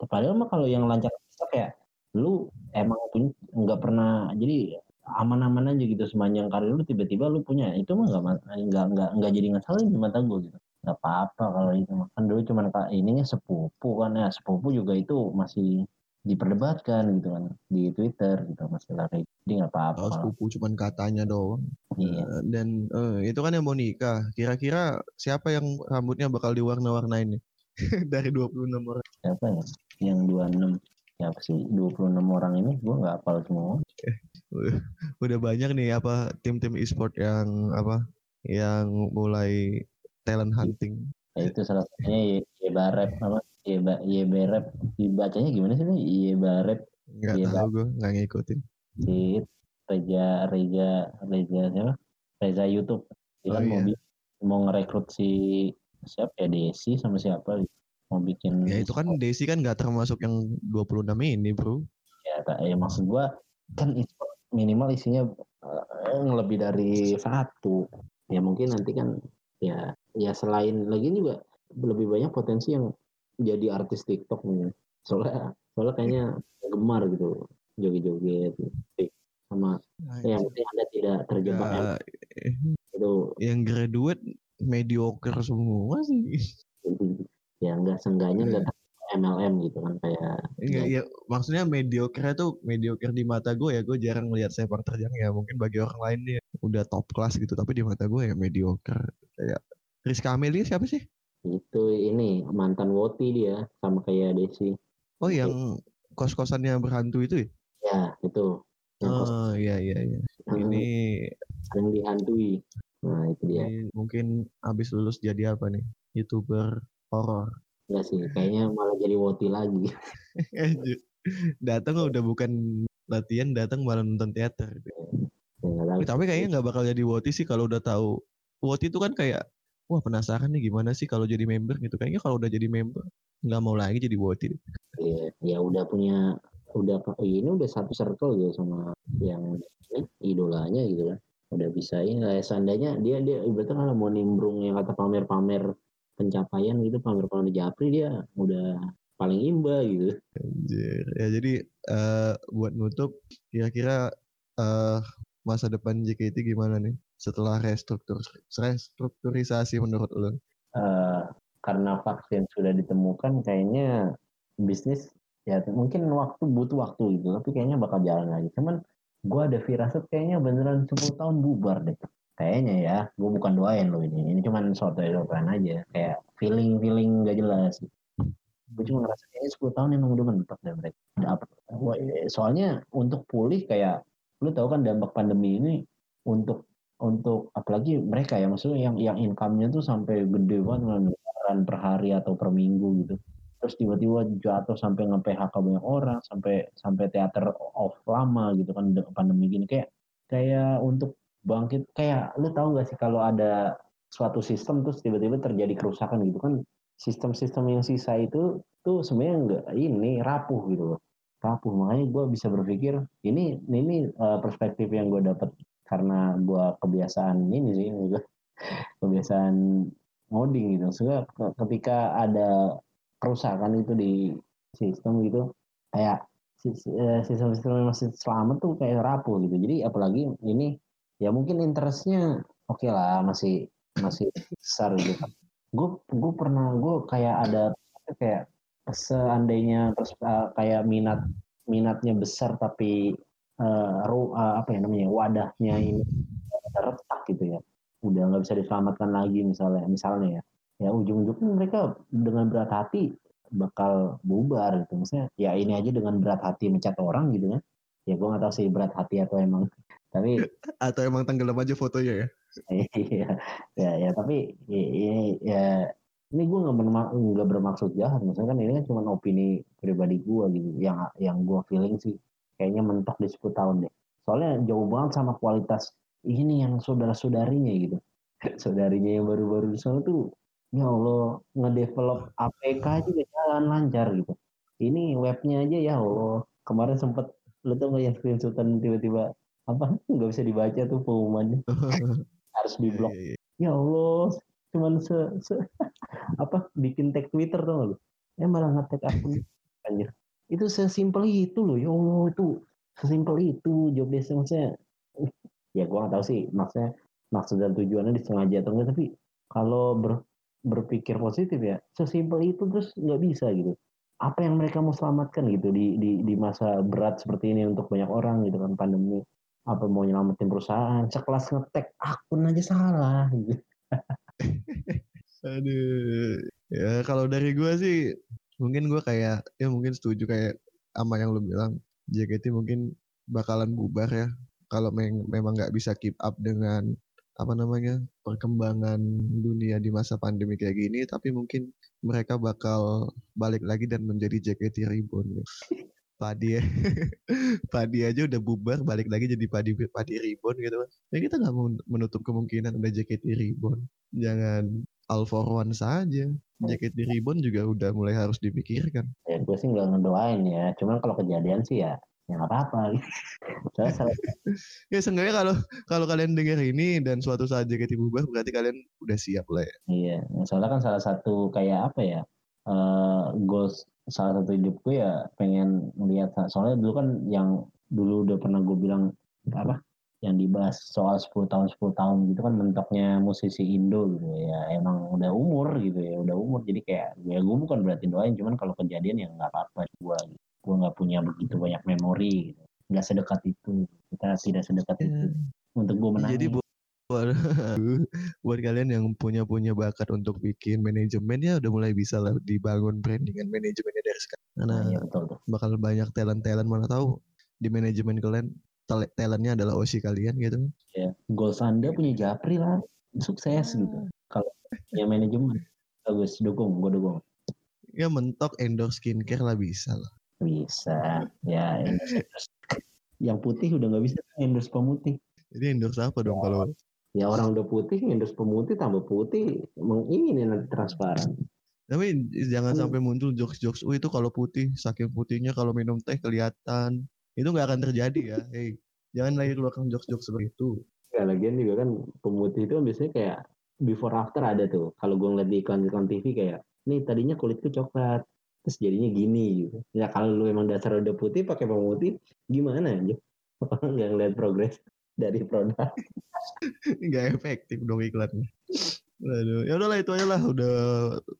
Speaker 2: padahal mah kalau yang lancar bisa kayak lu emang punya nggak pernah jadi aman-aman aja gitu sepanjang karir lu tiba-tiba lu punya itu mah nggak nggak nggak nggak jadi ngeselin di mata gue gitu nggak apa-apa kalau itu kan dulu cuman kak ininya sepupu kan ya sepupu juga itu masih diperdebatkan gitu kan di Twitter gitu masalah kayak jadi nggak apa-apa
Speaker 1: Kalau sepupu cuman katanya doang.
Speaker 2: iya
Speaker 1: Eh, Dan eh, itu kan yang mau nikah. Kira-kira siapa yang rambutnya bakal diwarna-warnain nih? Dari 26 orang.
Speaker 2: siapa ya? Yang 26 siapa sih? 26 orang ini? Gue nggak hafal semua.
Speaker 1: Udah banyak nih apa tim-tim e-sport yang apa yang mulai talent hunting.
Speaker 2: ya itu salah satunya Yebarep apa? Yeba Yebarep dibacanya gimana sih nih Yebarep. Iya,
Speaker 1: tahu gue, nggak ngikutin.
Speaker 2: si Reza Reza Reza siapa? Reza YouTube. Dia
Speaker 1: Oh,
Speaker 2: kan mau
Speaker 1: iya.
Speaker 2: bi- mau ngerekrut si siapa ya Desi sama siapa gitu. mau bikin
Speaker 1: Ya itu kan Desi kan nggak termasuk yang 26 ini bro.
Speaker 2: ya, tak- ya maksud gua kan itu minimal isinya eh, lebih dari satu ya mungkin nanti kan ya ya selain lagi juga lebih banyak potensi yang jadi artis TikTok mungkin soalnya soalnya kayaknya gemar gitu joget-joget gitu. sama ya, yang penting anda tidak terjebak
Speaker 1: Ya,
Speaker 2: itu
Speaker 1: yang graduate mediocre semua sih.
Speaker 2: ya enggak seenggaknya enggak MLM gitu kan kayak
Speaker 1: Enggak, ya maksudnya mediocre itu mediocre di mata gue ya gue jarang melihat sepak terjang ya mungkin bagi orang lain dia udah top kelas gitu tapi di mata gue ya mediocre kayak Rizka Amelia siapa sih?
Speaker 2: itu ini mantan Woti dia sama kayak Desi
Speaker 1: Oh yang kos-kosannya berhantu itu ya?
Speaker 2: ya itu yang kos-
Speaker 1: Oh iya iya iya.
Speaker 2: yang
Speaker 1: Ini,
Speaker 2: sering dihantui nah itu dia
Speaker 1: ini mungkin abis lulus jadi apa nih? Youtuber horor.
Speaker 2: enggak sih kayaknya malah jadi Woti lagi
Speaker 1: datang udah bukan latihan datang malah nonton teater.
Speaker 2: ya.
Speaker 1: Eh, Tapi kayaknya nggak bakal jadi Woti sih kalau udah tahu. Woti itu kan kayak wah penasaran nih gimana sih kalau jadi member gitu. Kayaknya kalau udah jadi member nggak mau lagi jadi Woti.
Speaker 2: ya, ya udah punya udah ini udah satu circle gitu sama yang ini idolanya gitu kan udah bisa ini lah seandainya dia dia ibaratnya kalau mau nimbrung yang kata pamer-pamer pencapaian gitu pamer-pamer japri dia udah paling imba gitu
Speaker 1: Anjir. Ya jadi eh, buat nutup kira-kira eh, masa depan JKT gimana nih setelah restruktur restrukturisasi menurut lo?
Speaker 2: Eh, karena vaksin sudah ditemukan kayaknya bisnis ya mungkin waktu butuh waktu gitu tapi kayaknya bakal jalan lagi cuman gue ada firasat kayaknya beneran 10 tahun bubar deh. Kayaknya ya gue bukan doain loh ini. Ini cuman suatu elokan aja. Kayak feeling feeling gak jelas. Gue cuma ngerasa kayaknya 10 tahun emang udah mentok deh mereka. Eh, soalnya untuk pulih kayak lu tahu kan dampak pandemi ini untuk untuk apalagi mereka ya maksudnya yang yang income-nya tuh sampai gede banget miliaran per hari atau per minggu gitu terus tiba-tiba jatuh sampai nge-PHK banyak orang sampai sampai teater off lama gitu kan pandemi gini. Kayak kayak untuk bangkit kayak lu tahu gak sih kalau ada suatu sistem terus tiba-tiba terjadi kerusakan gitu kan? Sistem-sistem yang sisa itu tuh sebenarnya enggak ini rapuh gitu loh. Rapuh. Makanya gue bisa berpikir ini ini uh, perspektif yang gue dapat karena gue kebiasaan ini sih juga kebiasaan ngoding gitu. Sehingga ketika ada kerusakan itu di sistem gitu. Kayak eh, sistem-sistem yang masih selamat tuh kayak rapuh gitu. Jadi apalagi ini ya mungkin interestnya oke okay lah masih masih besar gitu. Gue gue pernah gue kayak ada kayak seandainya terus uh, kayak minat minatnya besar tapi uh, ru, uh, apa ya namanya wadahnya ini retak gitu ya. Udah nggak bisa diselamatkan lagi misalnya misalnya ya ya ujung-ujungnya mereka dengan berat hati bakal bubar gitu. Maksudnya ya ini aja dengan berat hati mencat orang gitu kan. Ya gue nggak tahu sih berat hati atau emang. Tapi
Speaker 1: atau emang tenggelam aja fotonya ya?
Speaker 2: Iya. Ya ya tapi ini ya ini gue nggak nggak bermaksud jahat. Maksudnya kan ini kan cuma opini pribadi gue gitu yang yang gue feeling sih. Kayaknya mentok di 10 tahun deh. Soalnya jauh banget sama kualitas ini yang saudara saudarinya gitu. Saudarinya yang baru-baru di sana tuh ya Allah ngedevelop APK juga jalan lancar gitu. Ini webnya aja ya Allah. Kemarin sempet tau nggak yang screenshotan tiba-tiba apa? Nggak bisa dibaca tuh pengumumannya. Harus diblok iya, iya. ya Allah cuman se, se apa? Bikin tag Twitter tuh lo ya malah ngetek akun. Anjir. Itu sesimpel itu loh ya Allah itu. Sesimpel itu job desk maksudnya. Ya gua nggak tahu sih maksudnya maksud dan tujuannya disengaja atau enggak tapi kalau ber, berpikir positif ya sesimpel itu terus nggak bisa gitu. Apa yang mereka mau selamatkan gitu di, di di masa berat seperti ini untuk banyak orang gitu kan pandemi. Apa mau nyelamatin perusahaan sekelas ngetek akun aja salah gitu.
Speaker 1: Aduh. Ya kalau dari gue sih mungkin gue kayak ya mungkin setuju kayak sama yang lu bilang JKT mungkin bakalan bubar ya. Kalau me memang nggak bisa keep up dengan apa namanya perkembangan dunia di masa pandemi kayak gini tapi mungkin mereka bakal balik lagi dan menjadi JKT Reborn ya. Padi ya. padi aja udah bubar balik lagi jadi padi padi Reborn gitu kan. Ya kita nggak menutup kemungkinan ada JKT Reborn. Jangan all for one saja. Jaket di ribon juga udah mulai harus dipikirkan.
Speaker 2: Ya gue sih nggak ngedoain ya. Cuman kalau kejadian sih ya ya nggak apa-apa.
Speaker 1: ya seenggaknya kalau kalau kalian dengar ini dan suatu saat JKT bubar berarti kalian udah siap lah ya.
Speaker 2: Iya, soalnya kan salah satu kayak apa ya uh, goals salah satu hidupku ya pengen melihat soalnya dulu kan yang dulu udah pernah gue bilang apa yang dibahas soal 10 tahun 10 tahun gitu kan mentoknya musisi Indo gitu ya emang udah umur gitu ya udah umur jadi kayak ya gue bukan berarti doain cuman kalau kejadian ya nggak apa-apa gue gitu. Gue nggak punya begitu banyak memori gitu nggak sedekat itu kita tidak sedekat yeah. itu untuk gue menang
Speaker 1: jadi buat buat kalian yang punya punya bakat untuk bikin manajemen ya udah mulai bisa lah dibangun brandingan manajemennya dari sekarang karena nah, ya, betul, betul. bakal banyak talent talent mana tahu di manajemen kalian talentnya adalah OSI kalian gitu.
Speaker 2: Ya, goals Anda punya Japri lah, sukses gitu. Kalau punya manajemen, bagus, dukung, gue dukung.
Speaker 1: Ya mentok endorse skincare lah bisa lah.
Speaker 2: Bisa, ya endorse, Yang putih udah nggak bisa endorse pemutih.
Speaker 1: Jadi endorse apa dong ya, kalau?
Speaker 2: Ya orang udah putih, endorse pemutih tambah putih, ini nanti transparan.
Speaker 1: Tapi jangan hmm. sampai muncul jokes-jokes, oh itu kalau putih, saking putihnya kalau minum teh kelihatan itu nggak akan terjadi ya hey jangan lagi keluarkan jokes-jokes seperti itu
Speaker 2: ya lagian juga kan pemutih itu kan biasanya kayak before after ada tuh kalau gue ngeliat di iklan-iklan TV kayak nih tadinya kulitku coklat terus jadinya gini gitu. Ya kalau lu emang dasar udah putih pakai pemutih gimana aja nggak ngeliat progres dari produk.
Speaker 1: Nggak efektif dong iklannya. Aduh, ya udahlah itu aja lah. Udah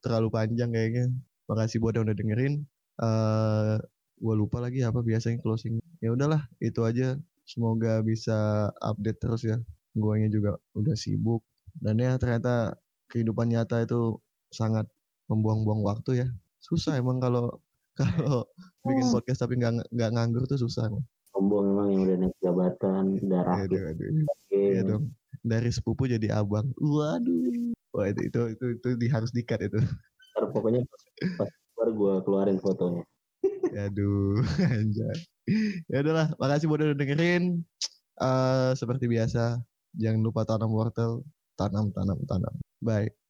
Speaker 1: terlalu panjang kayaknya. Makasih buat yang udah dengerin. Uh, gue lupa lagi apa biasanya closing. Ya udahlah itu aja. Semoga bisa update terus ya. Guanya juga udah sibuk. Dan ya ternyata kehidupan nyata itu sangat membuang-buang waktu ya susah emang kalau kalau bikin oh. podcast tapi nggak nggak nganggur tuh susah emang.
Speaker 2: sombong emang yang udah naik jabatan darah
Speaker 1: aduh, aduh. Iya dong dari sepupu jadi abang. Waduh. Wah itu itu itu, itu di, harus dikat itu.
Speaker 2: Ntar pokoknya pas, pas keluar gue keluarin fotonya.
Speaker 1: Aduh, anjay. Ya udahlah, makasih udah dengerin. Uh, seperti biasa, jangan lupa tanam wortel, tanam, tanam, tanam. Bye.